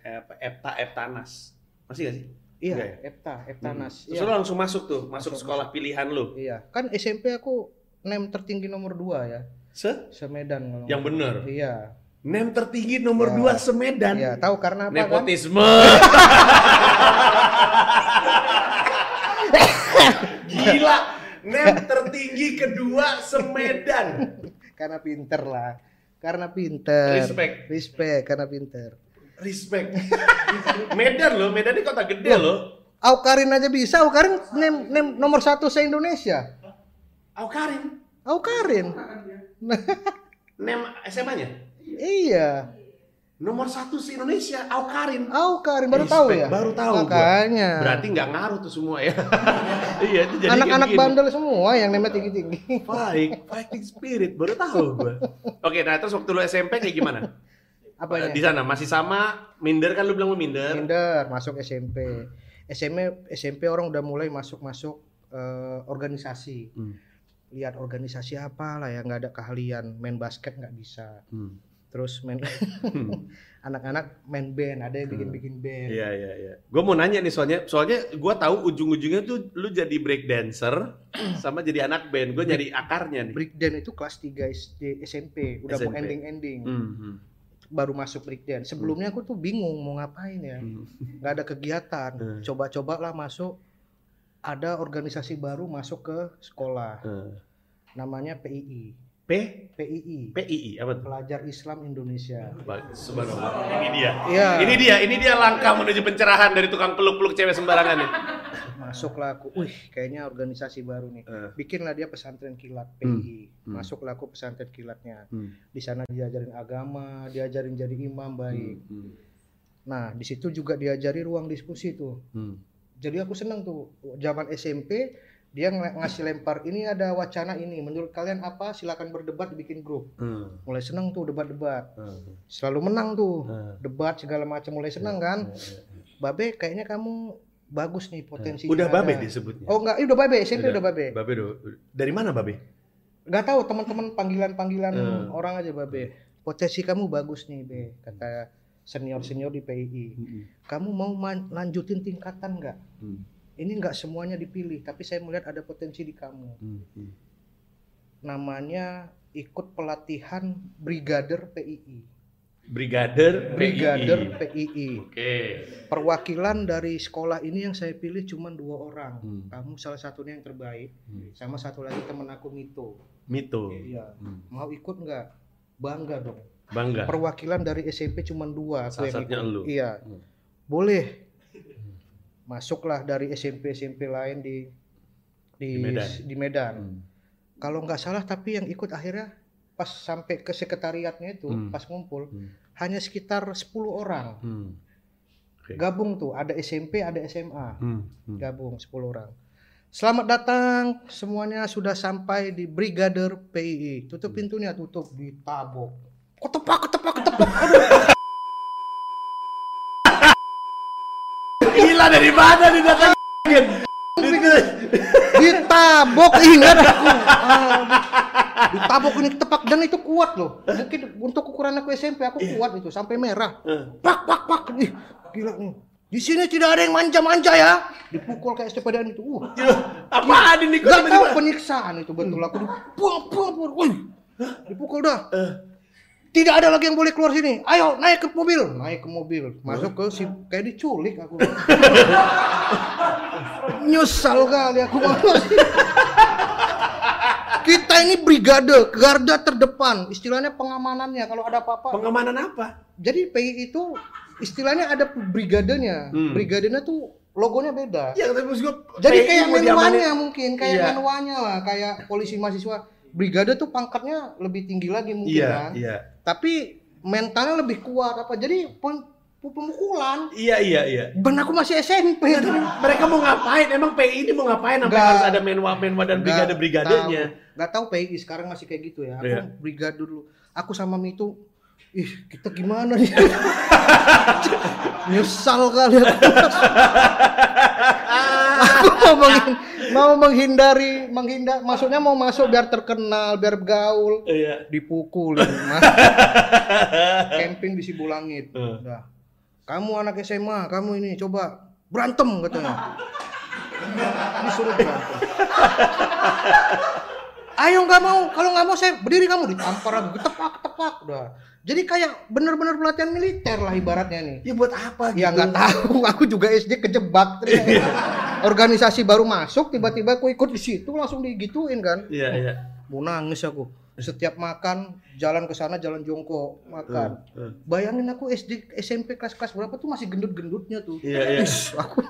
Eh, apa, Epta Eptanas. Masih gak sih? Iya, ya? Epta, Eptanas. Hmm. Terus Iya. lu langsung masuk tuh, masuk Masuk, sekolah pilihan lu. Iya, kan SMP aku nem tertinggi nomor 2 ya, Se? semedan. kalau Yang salah. Iya. Nem tertinggi nomor Ya. 2 Semedan. Iya, tahu karena apa kan? Nepotisme. Gila. Nem tertinggi kedua Semedan. Karena pinter lah. Karena pinter. Respect. Respect karena pinter. Respect. Medan loh, Medan ini kota gede loh. Aukarin aja bisa, Aukarin nem, nem nomor satu se Indonesia. Aukarin. Aukarin. Nem SMA-nya. iya, Nomor satu se Indonesia, Aukarin. Aukarin baru Respect, tahu ya. baru tahu gua. Makanya. Berarti nggak ngaruh tuh semua ya. iya, itu jadi Anak-anak bandel semua yang nemnya tinggi-tinggi. Fight, fighting spirit, baru tahu gua. Oke, nah terus waktu lu SMP kayak gimana? Apanya? Di sana masih sama, minder kan lu bilang lu minder. Minder masuk SMP. SMP SMP orang udah mulai masuk-masuk eh, organisasi. Hmm. Lihat organisasi apa lah ya nggak ada keahlian main basket nggak bisa. Hmm. Terus main anak-anak main band ada yang bikin-bikin band Iya iya iya. Gue mau nanya nih soalnya soalnya gue tahu ujung-ujungnya tuh lu jadi break dancer sama jadi anak band. Gue nyari akarnya nih. breakdance itu kelas 3 SD SMP udah mau SMP. ending-ending Hmm, hmm, baru masuk breakdance sebelumnya aku tuh bingung mau ngapain ya hmm. nggak ada kegiatan Hmm. coba-coba lah masuk ada organisasi baru masuk ke sekolah Hmm. namanya PII P PII PII apa tuh? Pelajar Islam Indonesia subhanallah. Ini dia. Iya. Ini dia, ini dia langkah menuju pencerahan dari tukang peluk-peluk cewek sembarangan nih. masuklah aku wih kayaknya organisasi baru nih Eh. bikinlah dia pesantren kilat Hmm. PII Hmm. masuklah aku pesantren kilatnya Hmm. di sana diajarin agama diajarin jadi imam baik Hmm. nah di situ juga diajari ruang diskusi tuh Hmm. jadi aku seneng tuh zaman SMP dia ng- ngasih lempar ini ada wacana ini menurut kalian apa silakan berdebat bikin grup Hmm. mulai seneng tuh debat-debat Hmm. selalu menang tuh Hmm. debat segala macam mulai seneng kan babe kayaknya kamu bagus nih potensi Udah babe disebutnya. oh enggak eh, udah babe SMP Udah. udah, babe Babe do- Dari mana babe? nggak tahu teman-teman panggilan-panggilan Hmm. orang aja babe potensi kamu bagus nih be kata senior-senior di PII Hmm. kamu mau lanjutin tingkatan nggak Hmm. Ini nggak semuanya dipilih tapi saya melihat ada potensi di kamu Hmm. Hmm. namanya ikut pelatihan brigader PII Brigader brigader PII. PII Oke. perwakilan dari sekolah ini yang saya pilih cuma dua orang Hmm. kamu salah satunya yang terbaik Hmm. sama satu lagi temen aku Mito Mito. iya Hmm. mau ikut nggak bangga dong Bangga. perwakilan dari SMP cuma dua aku Salah yang satunya ikut. elu. iya Hmm. boleh masuklah dari SMP SMP lain di di, Di Medan. di Medan. Hmm. kalau nggak salah tapi yang ikut akhirnya pas sampai ke sekretariatnya itu Hmm. pas ngumpul Hmm. hanya sekitar 10 orang Hmm. Oke. gabung tuh ada SMP ada SMA Hmm. Hmm. gabung 10 orang Selamat datang semuanya sudah sampai di Brigader PII. Tutup Hmm. pintunya, tutup ditabok. Ketepak, ketepak, ketepak. Aduh, Gila dari mana nih datang? ditabok ingat aku. Ah, ditabok ini ketepak dan itu kuat loh. Mungkin untuk ukuran aku SMP aku kuat itu sampai merah. Pak, pak, pak. Ih, gila nih. Di sini tidak ada yang manja-manja ya. Dipukul kayak sepedaan itu. Uh, Apaan ini? Gak tahu penyiksaan itu betul aku puang puang Wih, dipukul dah tidak ada lagi yang boleh keluar sini ayo naik ke mobil naik ke mobil masuk ke si kayak diculik aku nyesal kali aku kita ini brigade garda terdepan istilahnya pengamanannya kalau ada apa-apa Pengamanan apa? jadi PI itu istilahnya ada brigadenya Hmm. brigadenya tuh logonya beda Ya, tapi maksud gua jadi PI kayak menwanya mungkin, kayak Iya. menwanya lah, kayak polisi mahasiswa. Brigade tuh pangkatnya lebih tinggi lagi mungkin Iya, kan. iya. Tapi mentalnya lebih kuat apa. Jadi pem- pemukulan. Iya, iya, iya. Ben aku masih SMP. Mereka mau ngapain? Emang PI ini mau ngapain sampai harus ada menwa-menwa dan brigade-brigadenya? Tahu. Nggak tahu PI sekarang masih kayak gitu ya. Aku Iya. brigade dulu. Aku sama Mitu Ih, kita gimana nih? Nyesal kali aku. aku mau, menghin- mau menghindari, menghindar, maksudnya mau masuk biar terkenal, biar gaul, Iya. dipukul. Camping di Sibulangit. Hmm. Udah. Kamu anak SMA, kamu ini coba berantem katanya. Disuruh berantem. Ayo nggak mau, kalau nggak mau saya berdiri kamu ditampar lagi, ketepak ketepak udah. Jadi kayak bener-bener pelatihan militer lah ibaratnya nih. Ya buat apa gitu? Ya nggak tahu, aku juga SD kejebak. ternyata. Organisasi baru masuk, tiba-tiba aku ikut di situ langsung digituin kan. Iya, iya. Mau nangis aku. Setiap makan jalan ke sana jalan jongkok makan. Hmm, hmm. Bayangin aku SD SMP kelas-kelas berapa tuh masih gendut-gendutnya tuh. Iya, iya. Ish, aku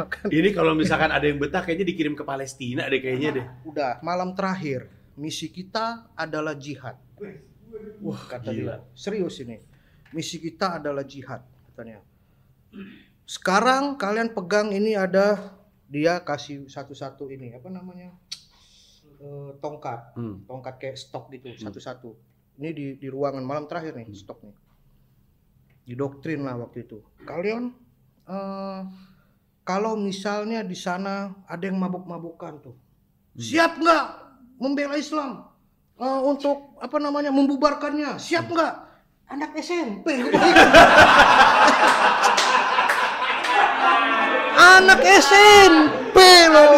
makan. Ini kalau misalkan ada yang betah kayaknya dikirim ke Palestina deh kayaknya deh. Udah malam terakhir misi kita adalah jihad. Wah kata Gila. dia serius ini. Misi kita adalah jihad katanya. Sekarang kalian pegang ini ada dia kasih satu-satu ini apa namanya Eh, tongkat Hmm. tongkat kayak stok gitu satu-satu. Ini di di ruangan malam terakhir nih stok nih. Didoktrin lah waktu itu. Kalian eh kalau misalnya di sana ada yang mabuk-mabukan tuh, siap nggak membela Islam? eh, untuk apa namanya membubarkannya. Siap nggak? Anak SMP. Anak SMP loh.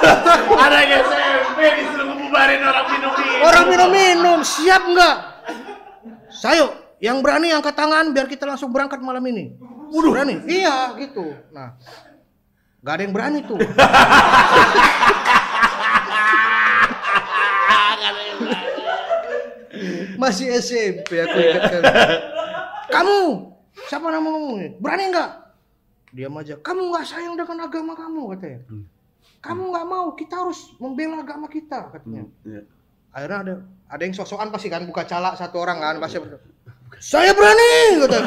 Ada SMP disuruh ngebubarin orang minum ini. Orang minum-minum, siap nggak? Sayo, yang berani angkat tangan biar kita langsung berangkat malam ini. Waduh. Berani? Iya, gitu. Nah, nggak ada yang berani tuh. Masih SMP aku ingat kali. Kamu, siapa nama kamu? Berani nggak? Diam aja. Kamu nggak sayang dengan agama kamu katanya. Kamu nggak mau, kita harus membela agama kita katanya. Iya. akhirnya ada ada yang sok-sokan pasti kan buka calak satu orang kan pasti. Saya berani kata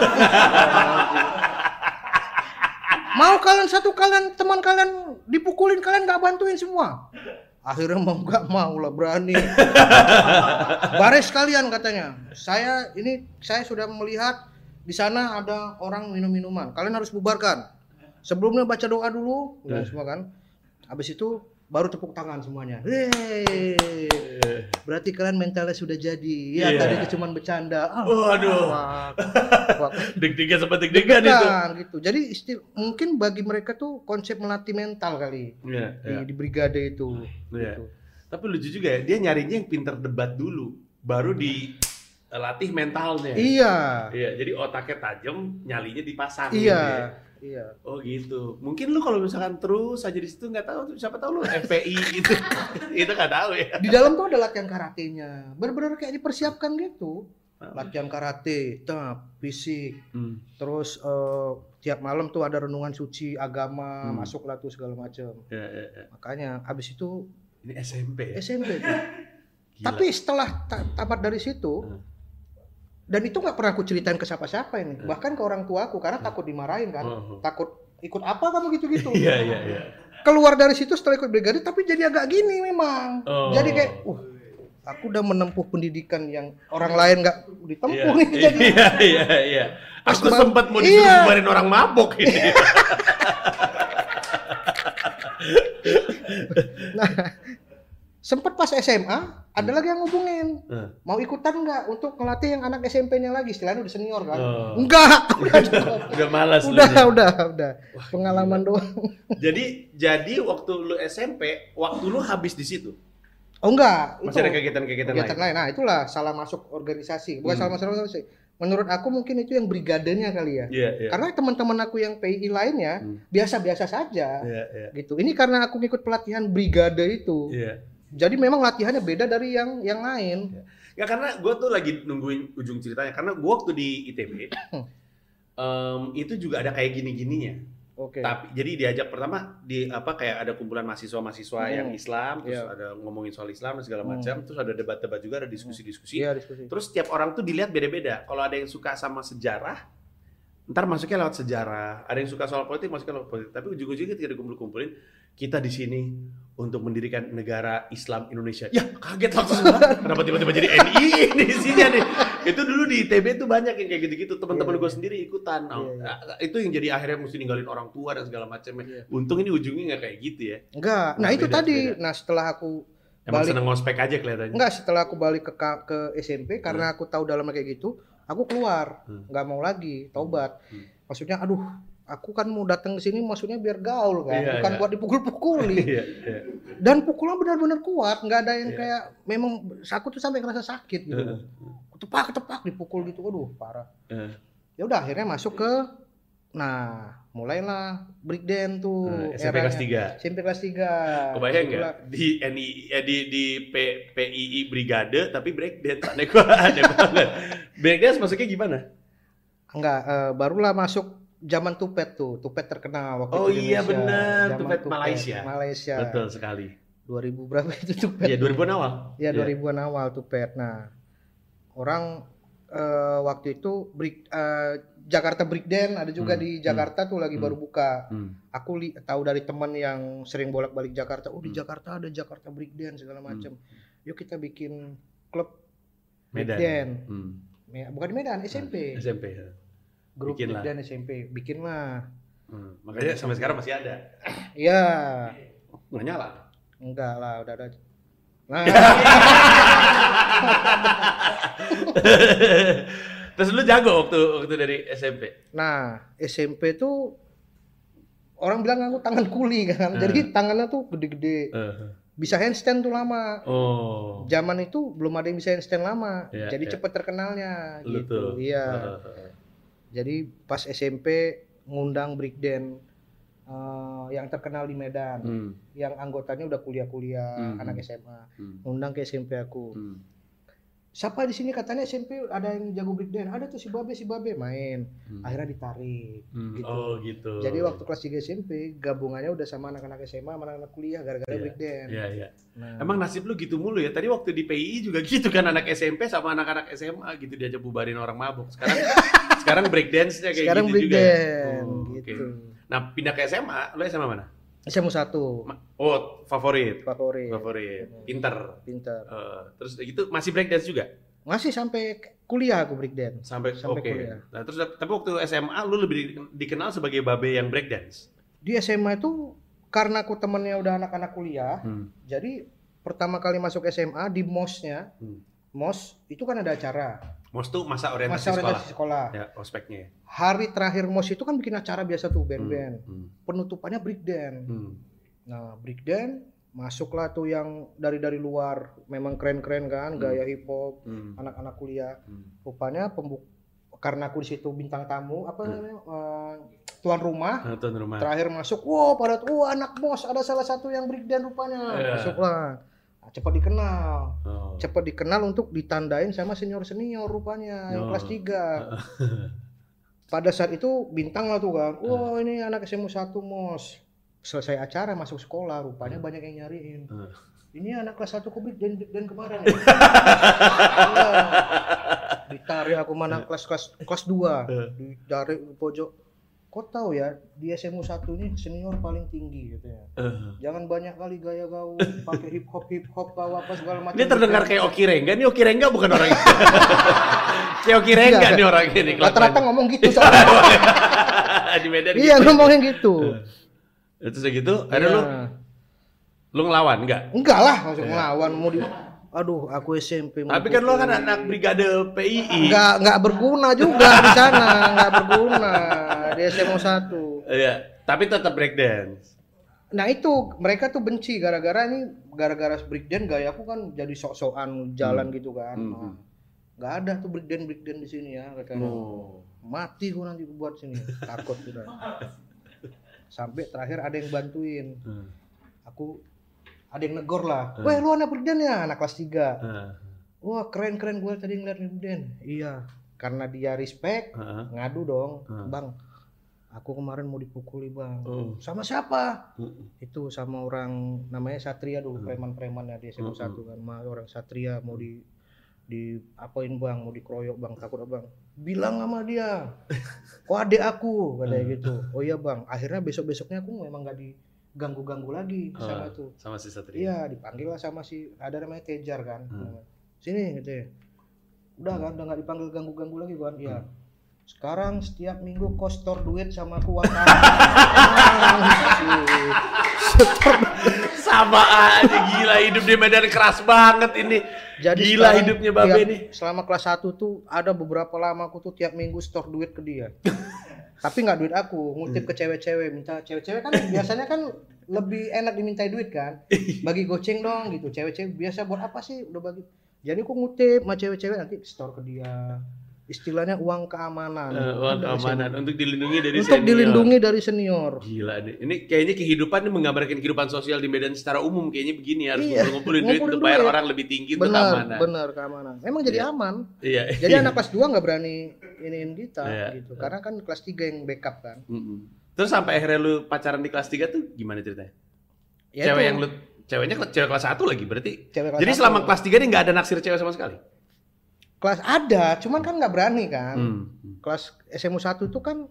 mau kalian satu kalian teman kalian dipukulin kalian nggak bantuin semua. Akhirnya mau nggak mau lah berani. Baris kalian katanya. Saya ini saya sudah melihat di sana ada orang minum minuman kalian harus bubarkan sebelumnya baca doa dulu udah semua kan habis itu baru tepuk tangan semuanya Yeay. berarti kalian mentalnya sudah jadi ya Iya. tadi itu cuma bercanda ah, Waduh. Deg-degan sempat deg-degan itu. Gitu jadi istil mungkin bagi mereka tuh konsep melatih mental kali Iya, di, iya. di brigade itu Iya. gitu. Tapi lucu juga ya, dia nyarinya yang pinter debat dulu, baru dilatih mentalnya. iya Iya, jadi otaknya tajam, nyalinya dipasang. iya gitu ya. Iya Oh gitu. Mungkin lu kalau misalkan terus aja di situ nggak tahu, siapa tahu lu FPI gitu. itu nggak tahu ya. di dalam tuh ada latihan karatenya benar-benar kayak dipersiapkan gitu latihan karate tap fisik Hmm. terus eh, tiap malam tuh ada renungan suci agama Hmm. masuklah tuh segala macam Ya, ya, ya. makanya abis itu Ini SMP ya. SMP tuh. Gila. tapi setelah ta- tamat dari situ Hmm. Dan itu nggak pernah aku ceritain ke siapa-siapa ini bahkan ke orang tua aku karena takut dimarahin kan Oh. takut ikut apa kamu gitu-gitu Iya, iya, iya. keluar dari situ setelah ikut brigade tapi jadi agak gini memang Oh. jadi kayak uh aku udah menempuh pendidikan yang orang lain nggak ditempuh nih Iya, jadi iya, iya, iya. Aku sempat mau disuruh Iya. bubarin orang mabok ini. sempat pas SMA ada lagi yang ngubungin Hmm. mau ikutan nggak untuk ngelatih yang anak SMP-nya lagi istilahnya udah senior kan Oh. enggak udah. Udah malas lu udah nih. udah udah pengalaman doang Jadi jadi waktu lu SMP, waktu lu habis di situ. oh enggak Masih ada kegiatan-kegiatan kegiatan lain. lain nah itulah salah masuk organisasi bukan Hmm. salah masuk organisasi menurut aku mungkin itu yang brigadenya kali ya Iya, iya. karena teman-teman aku yang PI lainnya Hmm. biasa-biasa saja Iya, iya. gitu ini karena aku ngikut pelatihan brigade itu Iya. Jadi memang latihannya beda dari yang yang lain Ya karena gue tuh lagi nungguin ujung ceritanya karena gue waktu di ITB em, itu juga ada kayak gini-gininya. oke Tapi jadi diajak pertama di apa kayak ada kumpulan mahasiswa-mahasiswa Hmm. yang Islam, terus Iya. ada ngomongin soal Islam dan segala Hmm. macam, terus ada debat-debat juga, ada diskusi-diskusi. iya diskusi Terus tiap orang tuh dilihat beda-beda. Kalau ada yang suka sama sejarah, ntar masuknya lewat sejarah. Ada yang suka soal politik, masuknya lewat politik. Tapi ujung-ujungnya ketika dikumpul-kumpulin, kita di sini untuk mendirikan negara Islam Indonesia. Ya kaget langsung. Kenapa tiba-tiba jadi NI di sini nih? Itu dulu di ITB tuh banyak yang kayak gitu-gitu. Teman-teman Iya, gue iya. sendiri ikutan. Nah, Iya, Itu yang jadi akhirnya mesti ninggalin orang tua dan segala macamnya. Iya. Untung ini ujungnya nggak kayak gitu ya. enggak nah Nah, itu beda, tadi beda. nah setelah aku Emang Balik. seneng ngospek aja kelihatannya. enggak setelah aku balik ke ke SMP karena aku tahu dalamnya kayak gitu aku keluar Hmm. nggak mau lagi taubat Hmm. maksudnya aduh aku kan mau datang ke sini maksudnya biar gaul kan Iya, bukan iya. buat dipukul-pukuli Iya, iya. dan pukulan benar-benar kuat nggak ada yang Iya. kayak memang aku tuh sampai ngerasa sakit gitu Heeh. ketepak ketepak dipukul gitu aduh parah Heeh. ya udah akhirnya masuk ke nah mulailah breakdance tuh Nah, SMP eranya. kelas 3. SMP kelas 3 Kebayang nggak di NI eh, di di P, PII Brigade tapi breakdance aneh gua aneh banget. Breakdance maksudnya gimana? enggak eh, barulah masuk zaman tupet tuh tupet terkenal waktu Oh itu iya, Indonesia. benar. Zaman Tupet Malaysia. Malaysia Betul sekali. 2000 berapa itu tupet Iya 2000 awal. ya Iya. 2000-an awal tupet nah orang eh, waktu itu break, eh, Jakarta Breakdance ada juga Hmm, di hmm, Jakarta tuh lagi hmm. baru buka Hmm. aku li- tahu dari teman yang sering bolak-balik Jakarta oh di Hmm. Jakarta ada Jakarta Breakdance segala macam yuk kita bikin klub Medan. Breakdance Hmm. Bukan di Medan SMP SMP. ya. Grup bikin lah. Breakdance SMP bikinlah Hmm. Makanya sampai sekarang masih ada. iya Nggak nyala. enggak lah udah ada Nah, Terus lu jago waktu waktu dari SMP. nah SMP tuh orang bilang aku tangan kuli kan. Jadi tangannya tuh gede-gede. Bisa handstand tuh lama. Oh. Zaman itu belum ada yang bisa handstand lama. Iya, jadi iya. cepet terkenalnya Lu gitu. Iya. Heeh. Jadi pas SMP ngundang breakdance eh, yang terkenal di Medan. Hmm. Yang anggotanya udah kuliah-kuliah, Hmm. anak SMA. Hmm. Ngundang ke SMP aku. Hmm. Siapa di sini katanya SMP ada yang jago breakdance? Ada tuh si Babe, si Babe main. Hmm. Akhirnya ditarik. Hmm. gitu. Oh gitu. Jadi waktu kelas 3 SMP gabungannya udah sama anak-anak SMA, sama anak-anak kuliah gara-gara Iya. breakdance. Iya, iya. Nah, Emang nasib lu gitu mulu ya? Tadi waktu di PI juga gitu kan anak SMP sama anak-anak SMA gitu diajak bubarin orang mabuk. Sekarang sekarang breakdance-nya kayak sekarang gitu juga. breakdance Oh, oke. gitu. Nah, pindah ke SMA, lu SMA mana? SMA 1 Ma- Oh, favorit. favorit. Favorit. Pinter. Pintar. Eh, terus gitu masih breakdance juga Masih sampai kuliah aku breakdance. sampai, Sampai oke. kuliah. Nah, terus tapi waktu SMA lu lebih di- dikenal sebagai babe yang breakdance. Di SMA itu karena aku temennya udah anak-anak kuliah, Hmm. jadi pertama kali masuk SMA di MOS-nya, Hmm. MOS itu kan ada acara, Mos tuh masa orientasi masa sekolah. orientasi sekolah. Ya, ospeknya. Hari terakhir MOS itu kan bikin acara biasa tuh band-band. Hmm. Penutupannya breakdance. Hmm. Nah, breakdance masuklah tuh yang dari dari luar, memang keren-keren kan, Hmm. gaya hip hop, Hmm. anak-anak kuliah. Hmm. Rupanya pembuk karena aku di situ bintang tamu, apa Hmm. namanya, eh, tuan rumah. Nah, tuan rumah. Terakhir masuk, wow pada wah anak bos ada salah satu yang breakdance rupanya. Iya. Masuklah. Nah, cepat dikenal. Oh. Cepat dikenal untuk ditandain sama senior-senior rupanya yang Oh. kelas 3. Pada saat itu bintang lah tuh kan. Wah, ini anak SMA 1 Mos. Selesai acara masuk sekolah, rupanya banyak yang nyariin. Hmm. Ini anak kelas 1 kubik dan, dan kemarin ya. Ditarik aku mana kelas kelas kelas 2. Ditarik pojok. Kok tahu ya, di SMA 1 ini senior paling tinggi gitu ya. Eh. Jangan banyak kali gaya gaul, pakai hip hop hip hop bawa apa segala macam. Ini terdengar kayak Oki Rengga. Ini Oki Rengga bukan orang Kayak Oki Rengga Iya. nih orang ini. Rata-rata ngomong gitu soalnya. di Medan iya gitu. ngomongnya gitu. Terus udah gitu, akhirnya Iya. lu lu ngelawan enggak? Enggak lah, langsung ngelawan mau di Aduh, aku SMP. Tapi kan lu pukul. kan anak brigade PII. Enggak enggak berguna juga di sana, enggak berguna di SMA 1. Iya, tapi tetap breakdance. Nah itu mereka tuh benci gara-gara ini gara-gara breakdance gaya aku kan jadi sok-sokan jalan gitu kan. Hmm. Nah, nggak ada tuh breakdance breakdance di sini ya katanya. Oh. Mati gua nanti buat sini takut udah. Sampai terakhir ada yang bantuin. Hmm. Aku ada yang negor lah. Hmm. Weh lu anak breakdance ya anak kelas 3. Heeh. Wah keren keren gue tadi ngeliat breakdance. Iya. Karena dia respect Heeh. ngadu dong. Hmm. Bang aku kemarin mau dipukuli bang. Oh. Sama siapa? Hmm. itu sama orang namanya Satria dulu preman-preman ya di SMA Hmm. satu kan Ma, orang Satria mau di di apain bang mau dikeroyok bang takut bang bilang sama dia kok adek aku katanya Hmm. gitu oh iya bang akhirnya besok besoknya aku memang nggak diganggu ganggu lagi sama Ah, tuh Sama si Satria. iya dipanggil lah sama si ada namanya Tejar kan Hmm. sini gitu ya. udah kan udah nggak dipanggil ganggu ganggu lagi kan iya Hmm. Sekarang setiap minggu kostor duit sama aku uang Sama aja gila hidup di Medan keras banget ini. Jadi Gila sekarang hidupnya Babe nih. Selama kelas 1 tuh ada beberapa lama aku tuh tiap minggu store duit ke dia. Tapi nggak duit aku, ngutip ke cewek-cewek, minta cewek-cewek kan biasanya kan lebih enak dimintai duit kan. Bagi goceng dong gitu. Cewek-cewek biasa buat apa sih? Udah bagi. Jadi aku ngutip sama cewek-cewek nanti store ke dia. Istilahnya uang keamanan. Eh, uang keamanan senior. untuk dilindungi dari Untuk senior. dilindungi dari senior. Gila nih. Ini kayaknya kehidupan ini menggambarkan kehidupan sosial di Medan secara umum kayaknya begini harus Iya, ngumpulin duit untuk bayar orang lebih tinggi untuk Benar, keamanan. benar keamanan. Memang jadi Iya. aman. Iya. Jadi anak kelas 2 nggak berani iniin kita Iya. gitu. Karena kan kelas 3 yang backup kan. Mm-mm. Terus sampai akhirnya lu pacaran di kelas 3 tuh gimana ceritanya? Ya cewek itu, yang lu ceweknya cewek kelas 1 lagi berarti. cewek kelas Jadi selama kelas 3 ini nggak ada naksir cewek sama sekali. Kelas ada, cuman kan nggak berani kan. Hmm. Kelas SMA 1 itu kan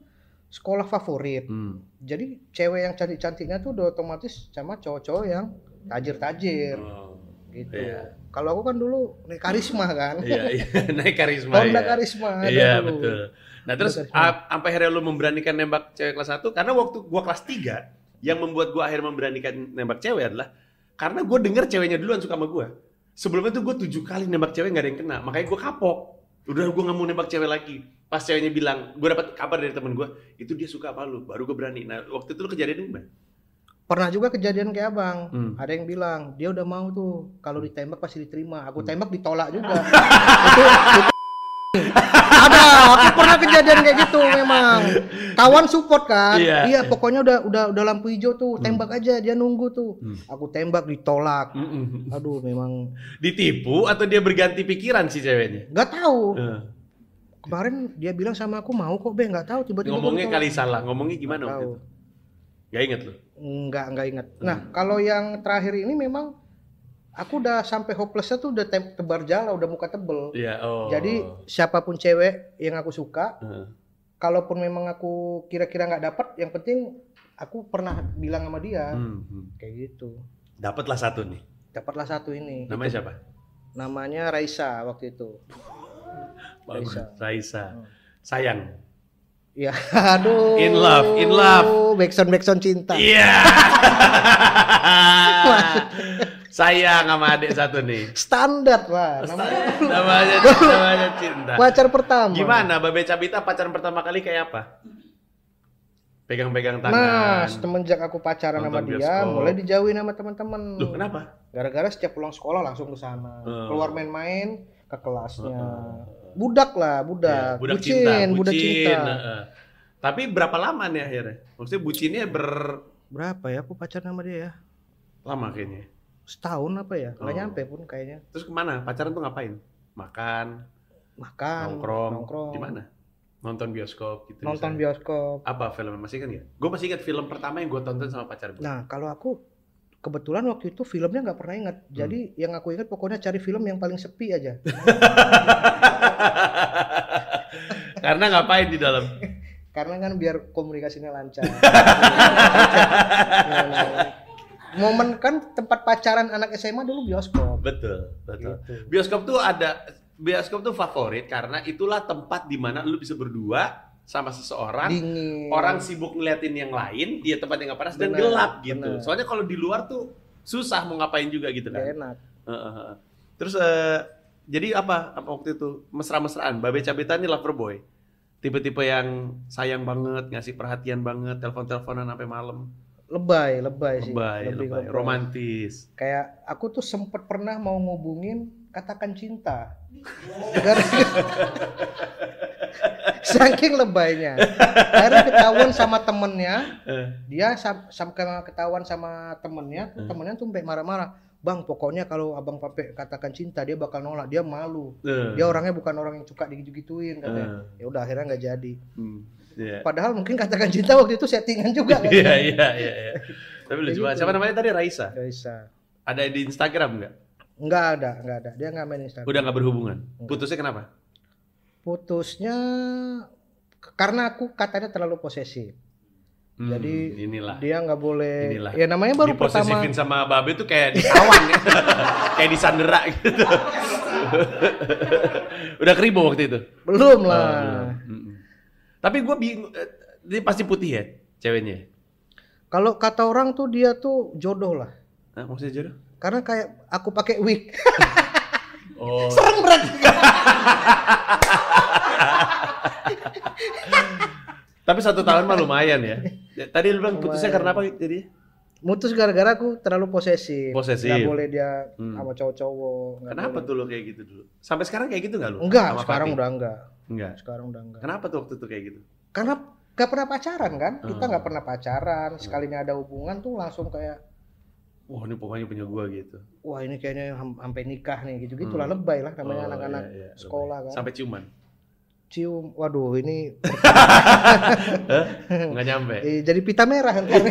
sekolah favorit. Hmm. Jadi cewek yang cantik-cantiknya tuh udah otomatis sama cowok-cowok yang tajir-tajir Oh. gitu. Iya. Kalau aku kan dulu nih karisma kan. Iya, iya. naik karisma Honda ya. karisma Iya, dulu. betul. Nah, terus sampai akhirnya lu memberanikan nembak cewek kelas 1 karena waktu gua kelas 3 yang membuat gua akhirnya memberanikan nembak cewek adalah karena gue denger ceweknya duluan suka sama gue. Sebelumnya tuh gue tujuh kali nembak cewek nggak ada yang kena, makanya gue kapok. Udah gue nggak mau nembak cewek lagi. Pas ceweknya bilang, gue dapat kabar dari temen gue, itu dia suka apa lu, baru gue berani. Nah waktu itu lu kejadian gimana? Pernah juga kejadian kayak abang. Hmm. Ada yang bilang dia udah mau tuh kalau ditembak pasti diterima. Hmm. Aku tembak ditolak juga. itu, itu ada, aku pernah kejadian kayak gitu memang. Kawan support kan. Iya. Iya, pokoknya udah udah udah lampu hijau tuh, tembak aja dia nunggu tuh. Hmm. Aku tembak ditolak. Mm-mm. Aduh, memang Ditipu atau dia berganti pikiran si ceweknya? nggak tahu. Eh, Kemarin dia bilang sama aku mau kok, Be, nggak tahu tiba-tiba ngomongnya kali salah, ngomongnya gimana Nggak waktu tahu. itu? Gak inget lu? Enggak, enggak ingat. Hmm. Nah, kalau yang terakhir ini memang aku udah sampai hopelessnya tuh udah tebar jala, udah muka tebel. Iya, oh. Jadi siapa pun cewek yang aku suka, Heeh. Kalaupun memang aku kira-kira nggak dapat, yang penting aku pernah bilang sama dia Hmm, hmm. kayak gitu. Dapatlah satu nih. Dapatlah satu ini. Namanya siapa? Namanya Raisa waktu itu. Bagus. Raisa. Raisa. Hmm. Sayang. Ya, aduh. In love, in love. Backsound backsound cinta. Iya. Sayang sama adik satu nih. Standar lah. Namanya namanya namanya cinta. pacar pertama. Gimana Babe Cabita pacaran pertama kali kayak apa? Pegang-pegang tangan. Nah, semenjak aku pacaran sama dia, bioskop. mulai dijauhin sama teman-teman. Loh, kenapa? Gara-gara setiap pulang sekolah langsung ke sana, Hmm. keluar main-main ke kelasnya. Budak lah, budak. Ya, budak bucin, cinta, budak bucin. cinta. heeh. Tapi berapa lama nih akhirnya? Maksudnya bucinnya ber Berapa ya aku pacaran sama dia ya? lama kayaknya. Setahun apa ya? Nggak Oh. nyampe pun kayaknya. Terus ke mana? Pacaran tuh ngapain? Makan, Makan, nongkrong, nongkrong. di mana? Nonton bioskop gitu. Nonton misalnya. bioskop. Apa film masih kan ya? Gue masih ingat film pertama yang gue tonton sama pacar gue. Nah, kalau aku kebetulan waktu itu filmnya nggak pernah ingat. Hmm. Jadi yang aku ingat pokoknya cari film yang paling sepi aja. Karena ngapain di dalam? Karena kan biar komunikasinya lancar. Momen kan tempat pacaran anak SMA dulu bioskop. betul, betul. Gitu. Bioskop tuh ada bioskop tuh favorit karena itulah tempat di mana lu bisa berdua sama seseorang. Dingin. Orang sibuk ngeliatin yang lain, dia tempat yang nggak panas dan gelap gitu. Soalnya kalau di luar tuh susah mau ngapain juga gitu kan. enak. Heeh, heeh. Terus eh, jadi apa? Apa waktu itu mesra-mesraan? Babe Cabita ini lover boy. Tipe-tipe yang sayang banget, ngasih perhatian banget, telepon-teleponan sampai malam. Lebay, lebay sih. Lebay, Lebih lebay, lebay. romantis. Kayak aku tuh sempet pernah mau ngubungin katakan cinta. Gara- Saking lebaynya. Akhirnya ketahuan sama temennya, Eh, dia sam sampai ketahuan sama temennya, tuh Hmm. temennya tuh sampai marah-marah. Bang, pokoknya kalau abang pape katakan cinta, dia bakal nolak. Dia malu. eh, Dia orangnya bukan orang yang suka digitu-gituin katanya. eh, Ya udah akhirnya nggak jadi. hmm, iya. Padahal mungkin katakan cinta waktu itu settingan juga kan. Iya, iya, iya, iya. Tapi lucu banget. gitu. Siapa namanya tadi? Raisa. Bisa. Ada di Instagram nggak? Nggak ada, nggak ada. Dia nggak main Instagram. Udah nggak berhubungan. Nggak. Putusnya kenapa? Putusnya karena aku katanya terlalu posesif. Hmm, Jadi, inilah. Dia nggak boleh. Inilah. Ya namanya baru pertama. Sama Babe tuh kayak ditawan ya. kayak disandera gitu. Udah keribo waktu itu. Belum Oh, lah. belum. Tapi gue bingung, eh, dia pasti putih ya ceweknya. Kalau kata orang tuh dia tuh jodoh lah. Nah, maksudnya jodoh? Karena kayak aku pakai wig. Oh. Serem berarti. Tapi satu tahun mah lumayan ya. Tadi lu bilang putusnya Lumayan. karena apa jadi? Mutus gara-gara aku terlalu posesif. Posesif. Nggak boleh dia Hmm. sama cowok-cowok. Kenapa boleh. tuh lo kayak gitu dulu? Sampai sekarang kayak gitu nggak lu? Enggak, Sama sekarang Fatih? udah enggak. Enggak. Sekarang udah enggak. Kenapa tuh waktu itu kayak gitu? Karena gak pernah pacaran kan? Kita Hmm. nggak pernah pacaran. Sekalinya ada hubungan tuh langsung kayak Wah ini pokoknya punya gua gitu. wah ini kayaknya sampai nikah nih gitu-gitulah Hmm. lebay lah namanya Oh, anak-anak iya, iya, sekolah kan. Sampai ciuman. Cium, waduh ini Nggak nyampe. eh, jadi pita merah ntar.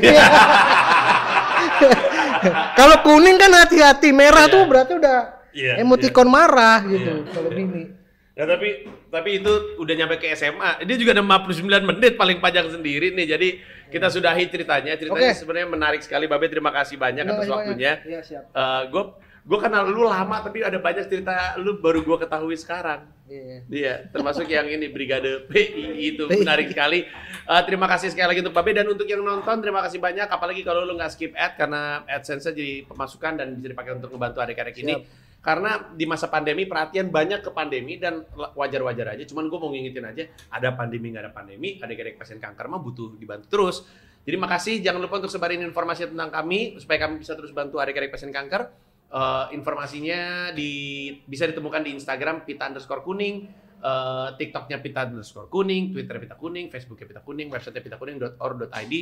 Kalau kuning kan hati-hati, merah Iya. tuh berarti udah Iya, emoticon marah gitu Iya. kalau bini. Ya tapi tapi itu udah nyampe ke SMA. Dia juga ada 59 menit paling panjang sendiri nih. Jadi kita sudahi ceritanya. Ceritanya Oke. sebenarnya menarik sekali. Babe terima kasih banyak Terima atas kasih waktunya. Iya, siap. gue gue kenal lu lama tapi ada banyak cerita lu baru gue ketahui sekarang. Iya. Iya, termasuk yang ini Brigade PI itu menarik sekali. Eh, terima kasih sekali lagi untuk Babe dan untuk yang nonton terima kasih banyak. Apalagi kalau lu nggak skip ad karena AdSense jadi pemasukan dan bisa dipakai untuk membantu adik-adik ini. Karena di masa pandemi perhatian banyak ke pandemi dan wajar-wajar aja. Cuman gue mau ngingetin aja, ada pandemi nggak ada pandemi, adik-adik pasien kanker mah butuh dibantu terus. Jadi makasih, jangan lupa untuk sebarin informasi tentang kami supaya kami bisa terus bantu adik-adik pasien kanker. Eh, informasinya di bisa ditemukan di Instagram pita underscore kuning, eh, TikToknya pita underscore kuning, Twitter pita kuning, Facebooknya pita kuning, website pita kuning.or.id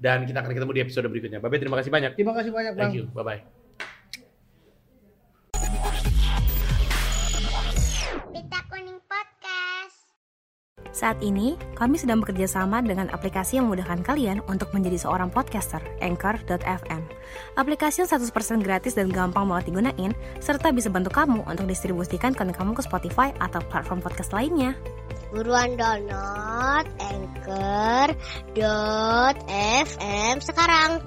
dan kita akan ketemu di episode berikutnya. Babe terima kasih banyak. Terima kasih banyak bang. Thank you. Bye Saat ini, kami sedang bekerja sama dengan aplikasi yang memudahkan kalian untuk menjadi seorang podcaster, Anchor.fm. Aplikasi yang 100% gratis dan gampang banget digunain, serta bisa bantu kamu untuk distribusikan konten kamu ke Spotify atau platform podcast lainnya. Buruan download Anchor.fm sekarang.